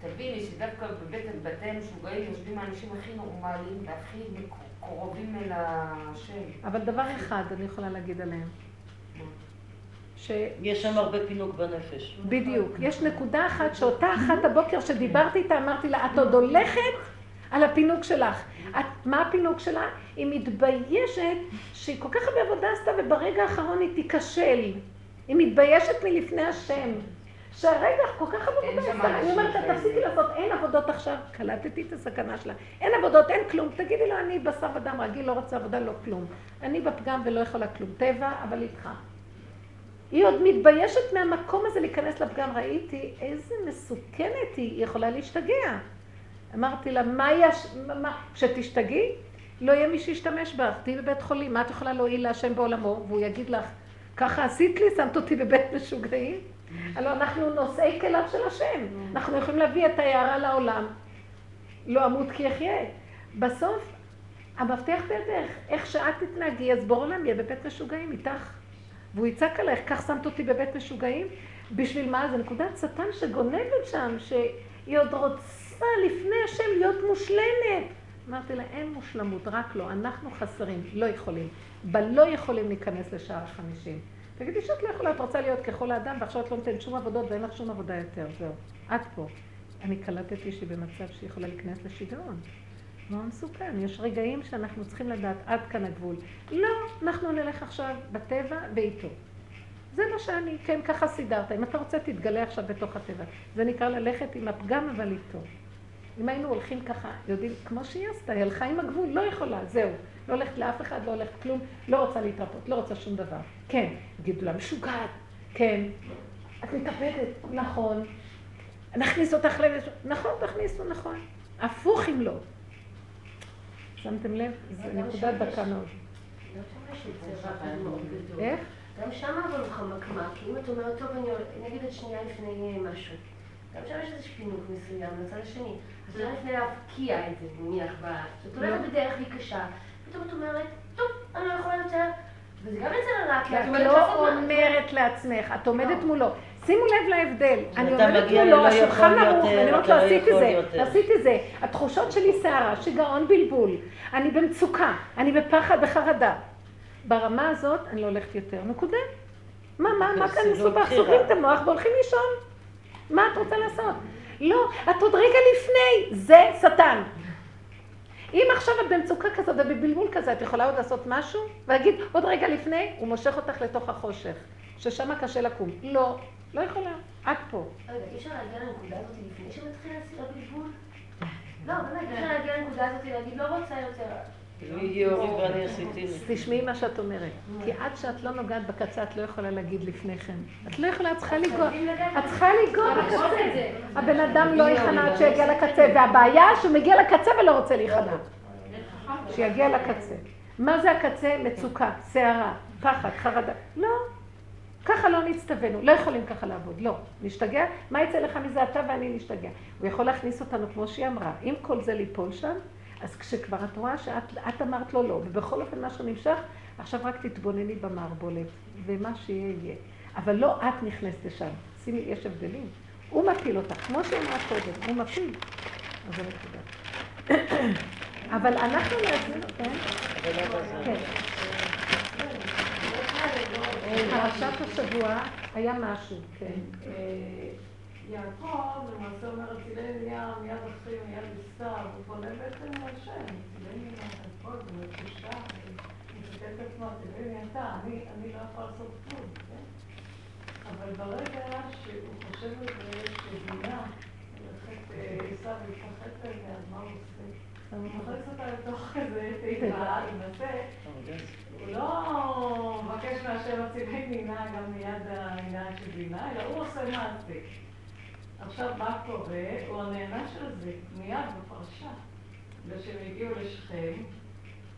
תביני שדווקא בבית בתי המשוגעים יושבים האנשים הכי נורמליים והכי קרובים אל השם. אבל דבר אחד אני יכולה להגיד עליהם. ש... יש שם הרבה פינוק בנפש. בדיוק. יש נקודה אחת שאותה אחת הבוקר שדיברתי איתה, אמרתי לה, את עוד הולכת על הפינוק שלך. את, מה הפינוק שלה? היא מתביישת שהיא כל כך הרבה עבודה עשתה וברגע האחרון היא תיכשל. היא מתביישת מלפני השם. שהרגע כל כך הרבה עבודה עשתה. אני אומרת לה, תפסיקי לעשות, אין עבודות עכשיו. קלטתי את הסכנה שלה. אין עבודות, אין כלום. תגידי לו, אני בשר ודם רגיל, לא רוצה עבודה, לא כלום. אני בפגם ולא יכולה כלום. טבע, אבל איתך. היא עוד מתביישת מהמקום הזה להיכנס לפגם. ראיתי איזה מסוכנת היא, היא יכולה להשתגע. אמרתי לה, מה יש, מה, כשתשתגעי, לא יהיה מי שישתמש בך, תהיי בבית חולים, מה את יכולה להועיל להשם בעולמו? והוא יגיד לך, ככה עשית לי, שמת אותי בבית משוגעים? הלוא אנחנו נושאי כליו של השם, אנחנו יכולים להביא את ההערה לעולם, לא אמות כי אחיה. בסוף, המפתח בידך, איך שאת תתנהגי, אז בור עולם יהיה בבית משוגעים איתך. והוא יצעק עלייך, כך שמת אותי בבית משוגעים? בשביל מה? זה נקודת שטן שגונבת שם, שהיא עוד רוצה... רוצה לפני השם להיות מושלמת. אמרתי לה, אין מושלמות, רק לא, אנחנו חסרים, לא יכולים. בלא יכולים להיכנס לשער החמישים. תגידי שאת לא יכולה, את רוצה להיות ככל האדם, ועכשיו את לא נותנת שום עבודות ואין לך שום עבודה יותר, זהו. את פה. אני קלטתי שהיא במצב שהיא יכולה להיכנס לשיגעון. מאוד מסוכן. יש רגעים שאנחנו צריכים לדעת, עד כאן הגבול. לא, אנחנו נלך עכשיו בטבע ואיתו. זה מה שאני, כן, ככה סידרת. אם אתה רוצה, תתגלה עכשיו בתוך הטבע. זה נקרא ללכת עם הפגם, אבל איתו. אם היינו הולכים ככה, יודעים, כמו שהיא עשתה, היא הלכה עם הגבול, לא יכולה, זהו. לא הולכת לאף אחד, לא הולכת כלום, לא רוצה להתרפות, לא רוצה שום דבר. כן, יגידו לה, משוגעת, כן, את מתאבדת, נכון. נכניס אותך לב... נכון, תכניסו, נכון. הפוך אם לא. שמתם לב? זה נקודת דקה מאוד. איך? גם שם אבל הוא חמקמק, אם את אומרת, טוב, אני אגיד את שנייה לפני משהו. גם שם יש איזה פינוק מסוים לצד השני. אז אולי לפני להבקיע את זה, נניח, את הולכת בדרך והיא קשה, פתאום את אומרת, טוב, אני לא יכולה יותר. וזה גם יצא רע, כי את לא אומרת לעצמך, את עומדת לא. מולו. שימו לב להבדל. אני עומדת מולו, השולחן ערוך, ואני אומרת לו, עשיתי זה, עשיתי זה. התחושות שלי סערה, שיגעון בלבול. אני במצוקה, אני בפחד, בחרדה. ברמה הזאת אני לא הולכת יותר. נקודה. מה, מה, מה כאן מסובך? סוגרים את המוח והולכים לישון. מה את רוצה לעשות? לא, את עוד רגע לפני, זה שטן. אם עכשיו את במצוקה כזאת ובבלבול כזה, את יכולה עוד לעשות משהו? ולהגיד, עוד רגע לפני, הוא מושך אותך לתוך החושך, ששם קשה לקום. לא, לא יכולה, את פה. רגע, אי אפשר להגיע לנקודה הזאת לפני שמתחיל הבלבול? לא, באמת, אי אפשר להגיע לנקודה הזאת ולהגיד, לא רוצה יותר. תשמעי מה שאת אומרת. כי עד שאת לא נוגעת בקצה, את לא יכולה להגיד לפני כן. את לא יכולה, את צריכה לגוע. את צריכה לגוע בקצה. הבן אדם לא יכנע עד שיגיע לקצה, והבעיה שהוא מגיע לקצה ולא רוצה להיכנע. שיגיע לקצה. מה זה הקצה? מצוקה, סערה, פחד, חרדה. לא. ככה לא נצטווינו, לא יכולים ככה לעבוד, לא. נשתגע? מה יצא לך מזה אתה ואני נשתגע? הוא יכול להכניס אותנו כמו שהיא אמרה. אם כל זה ליפול שם, אז כשכבר את רואה שאת אמרת לו לא, ובכל אופן משהו נמשך, עכשיו רק תתבונני במערבולת, ומה שיהיה יהיה. אבל לא את נכנסת לשם. שימי, יש הבדלים. הוא מפיל אותך, כמו שהיא אמרה קודם, הוא מפיל. אז זה נקודה. אבל אנחנו לעצמנו, כן? כן. פרשת השבוע היה משהו, כן. יעקב למעשה אומר, צילי נהיה מיד אחי, מיד בסתיו, הוא פונה בעצם להשם, צילי נהיה הכל במקושה, מסתכל את עצמו, צילי נהיה אתה, אני לא יכול לעשות כלום, כן? אבל ברגע שהוא חושב על זה שבינה, ללכת עיסה להתרחק זה, אז מה הוא עושה? הוא מכניס אותה לתוך איזה תיבה, מנסה, הוא לא מבקש מהשם הצילי נינה גם מיד העניין של בינה, אלא הוא עושה מעשה. עכשיו, מה קורה? הוא הנענש על זה מיד בפרשה. וכשהם הגיעו לשכם,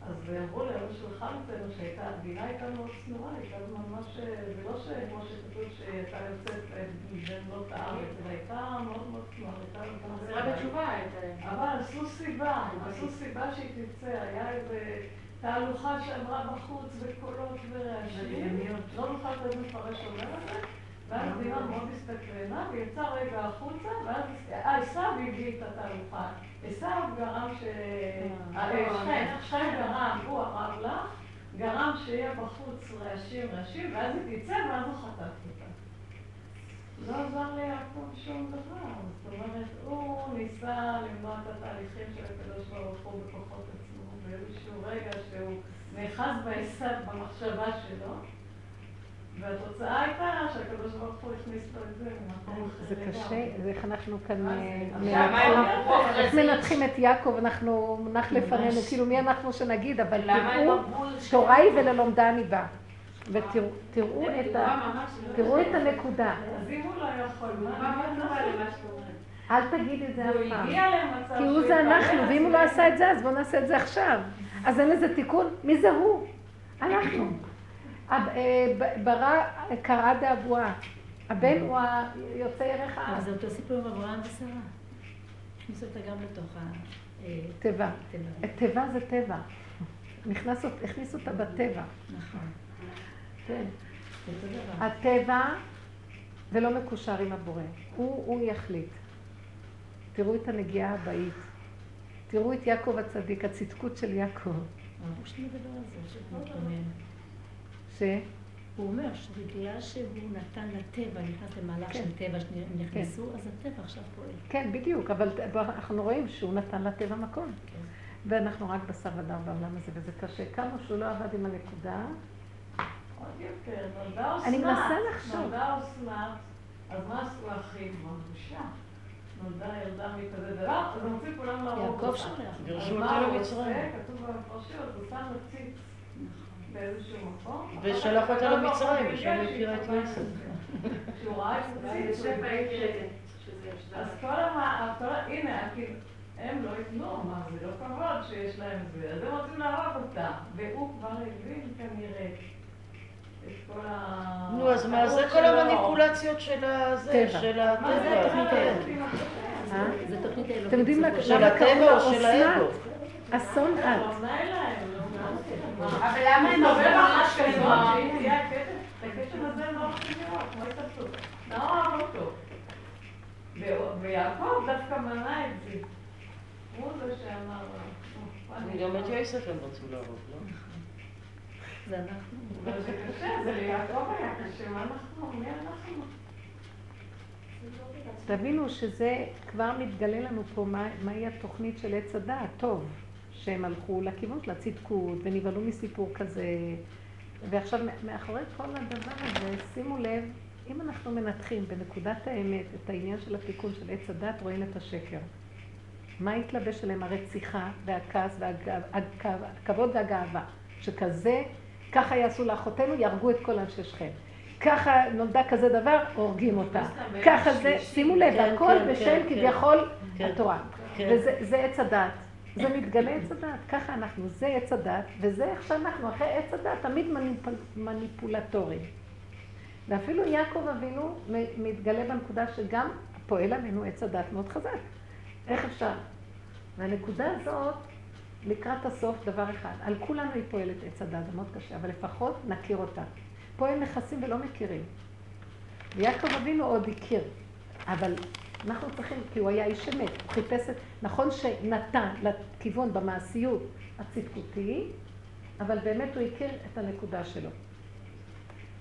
אז אמרו לאלו שלך אצלנו שהייתה, המדינה הייתה מאוד צנועה, הייתה ממש, זה לא כמו שכתוב שהייתה יוצאת מבין בנות הארץ, אלא הייתה מאוד מאוד צנועה, הייתה חזרה בתשובה אבל עשו סיבה, עשו סיבה שהיא תצא, היה איזה תהלוכה שעברה בחוץ וקולות ורעשים. לא נוכל לתת מפרש אומר את זה. ואז דימה מאוד הסתקרנה, ויצא רגע החוצה, ואז עשיו הביא את התהלוכה. עשיו גרם ש... שכם, שכם גרם, הוא הרב לך, גרם שיהיה בחוץ רעשים רעשים, ואז היא תצא, ואז הוא חטף אותה. לא עזר ליעקב שום דבר. זאת אומרת, הוא ניסה למנוע את התהליכים של הקדוש ברוך הוא בכוחות עצמו, באיזשהו רגע שהוא נאחז בעשיו במחשבה שלו. והתוצאה הייתה שהקדוש ברוך הוא הכניס לו את זה ממקום אחר. זה קשה, זה איך אנחנו כאן אה, איך מנתחים את יעקב, אנחנו מונח לפנינו, כאילו מי אנחנו שנגיד, אבל תראו, תורה היא וללומדה אני באה. ותראו את הנקודה. אז אם הוא לא יכול, מה אל תגיד את זה אף פעם. כי הוא זה אנחנו, ואם הוא לא עשה את זה, אז בואו נעשה את זה עכשיו. אז אין לזה תיקון? מי זה הוא? אנחנו. אה, ברא קראה דאבואה. הבן הוא היוצא ירך. אז זה אותו סיפור עם אברהם ושרה. הכניסו אותה גם לתוך התיבה. תיבה זה טבע. הכניסו אותה בטבע. נכון. כן. הטבע זה לא מקושר עם הבורא. הוא יחליט. תראו את הנגיעה הבאית. תראו את יעקב הצדיק, הצדקות של יעקב. ש... הוא אומר שבגלל שהוא נתן לטבע, נכנס למהלך כן. של טבע שנכנסו, אז הטבע עכשיו פועל. כן, בדיוק, אבל אנחנו רואים שהוא נתן לטבע מקום. כן. ואנחנו רק בשר ודם בעולם הזה, וזה קשה. כמה שהוא לא עבד עם הנקודה, עוד יותר, נולדה אסנת. אני מנסה לחשוב. נולדה אסנת, אז מה עשו האחים? בבושה. נולדה ילדה מכזה דבר, אז הם רוצים כולם להרוג יעקב אותה. שולח. גירשו אז אותה הוא למצרים. עושה? כתוב בפרשיות, הוא שם עציץ באיזשהו מקום. ושלח אותה למצרים, הוא ושם הכירה את יוסף. כשהוא ראה את זה, שזה אז כל ה- הנה, כאילו, הם לא ייתנו, מה זה לא כבוד שיש להם זה, אז הם רוצים להרוג אותה. והוא כבר הבין כנראה את כל ה... נו, אז מה, זה כל המניפולציות של הזה. של מה זה הטבע. אה? זה תוכנית האלוקית. אתם יודעים מה- של של האגו? אסון את. לא עונה להם, לא עונה. אבל למה הם עוברים ממש כזאת, הכתם הזה לא רוצים לראות, כמו התאבדות. לא אוהב אותו. ויעקב דווקא מנע את זה. הוא זה שאמר, "נו, מה אני גם את אעשה?" יוסף הם רצו להרוג, לא? זה אנחנו. אבל זה קשה, זה ליעקב היה קשה, מה אנחנו, מי אנחנו? תבינו שזה כבר מתגלה לנו פה מה- מהי התוכנית של עץ הדעת, טוב, שהם הלכו לכיוון של הצדקות ונבהלו מסיפור כזה. ועכשיו, מאחורי כל הדבר הזה, שימו לב, אם אנחנו מנתחים בנקודת האמת את העניין של התיקון של עץ הדת, רואים את השקר. מה התלבש עליהם? הרציחה והכעס והכבוד והגאווה. שכזה, ככה יעשו לאחותינו, יהרגו את כל אנשי שכם. ככה נולדה כזה דבר, הורגים אותה. ככה זה, שימו לב, כן, הכל כן, בשם כן, כביכול. התורה. וזה זה עץ הדת. זה מתגלה עץ הדת, ככה אנחנו, זה עץ הדת, וזה איך שאנחנו, אחרי עץ הדת, תמיד מניפול, מניפולטורים. ואפילו יעקב אבינו מתגלה בנקודה שגם פועל עלינו עץ הדת מאוד חזק. איך אפשר? והנקודה הזאת, לקראת הסוף, דבר אחד, על כולנו היא פועלת עץ הדת, זה מאוד קשה, אבל לפחות נכיר אותה. פה הם נכסים ולא מכירים. ויעקב אבינו עוד הכיר, אבל אנחנו צריכים, כי הוא היה איש אמת, הוא חיפש את, נכון שנתן לכיוון במעשיות הצדקותי, אבל באמת הוא הכיר את הנקודה שלו.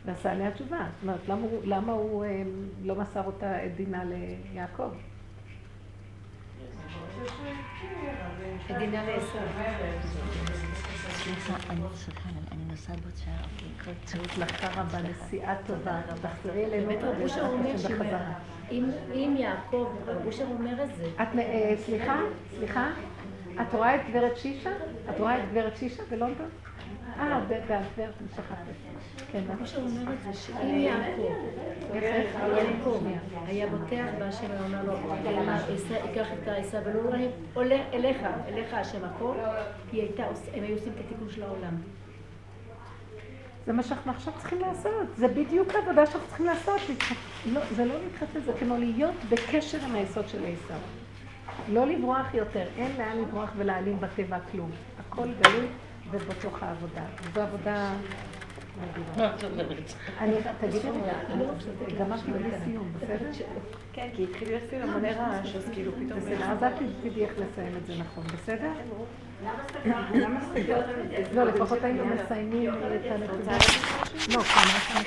ועשה עליה תשובה. זאת אומרת, למה הוא, למה הוא אה, לא מסר אותה את דינה ליעקב? אני נוסעת בעוד שעה, אוקיי, כל טוב. הצלחה רבה, נסיעה טובה, תחזרי אלינו. באמת אושר אומר בחזרה. אם יעקב, אושר אומר את זה. את, אה, סליחה, סליחה, את רואה את גברת שישה? את רואה את גברת שישה בלונדון? אה, אני שכחתי. כן, רב אושר אומר את זה, שאם יעקב, יעקב היה בוטח בהשם ואומר לו, "מה, ייקח את העשה ולא אליך, אליך השם הכל, הם היו עושים את התיקון של העולם. זה מה שאנחנו עכשיו צריכים לעשות. זה בדיוק העבודה שאנחנו צריכים לעשות. לא, זה לא להתחתן, זה כמו להיות בקשר עם היסוד של עשיו. לא לברוח יותר, אין לאן לברוח ולהעלים בטבע כלום. הכל גלוי ובתוך העבודה. זו עבודה מדהימה. מה את אומרת? אני, תגידי רגע, גמרתי בלי סיום, בסדר? כן, כי התחיל להיות כאילו המוני רעש, אז כאילו פתאום... בסדר, אז את תדעי איך לסיים את זה נכון, בסדר? לא, לפחות היינו מסיימים את הנקודה. לא, כמה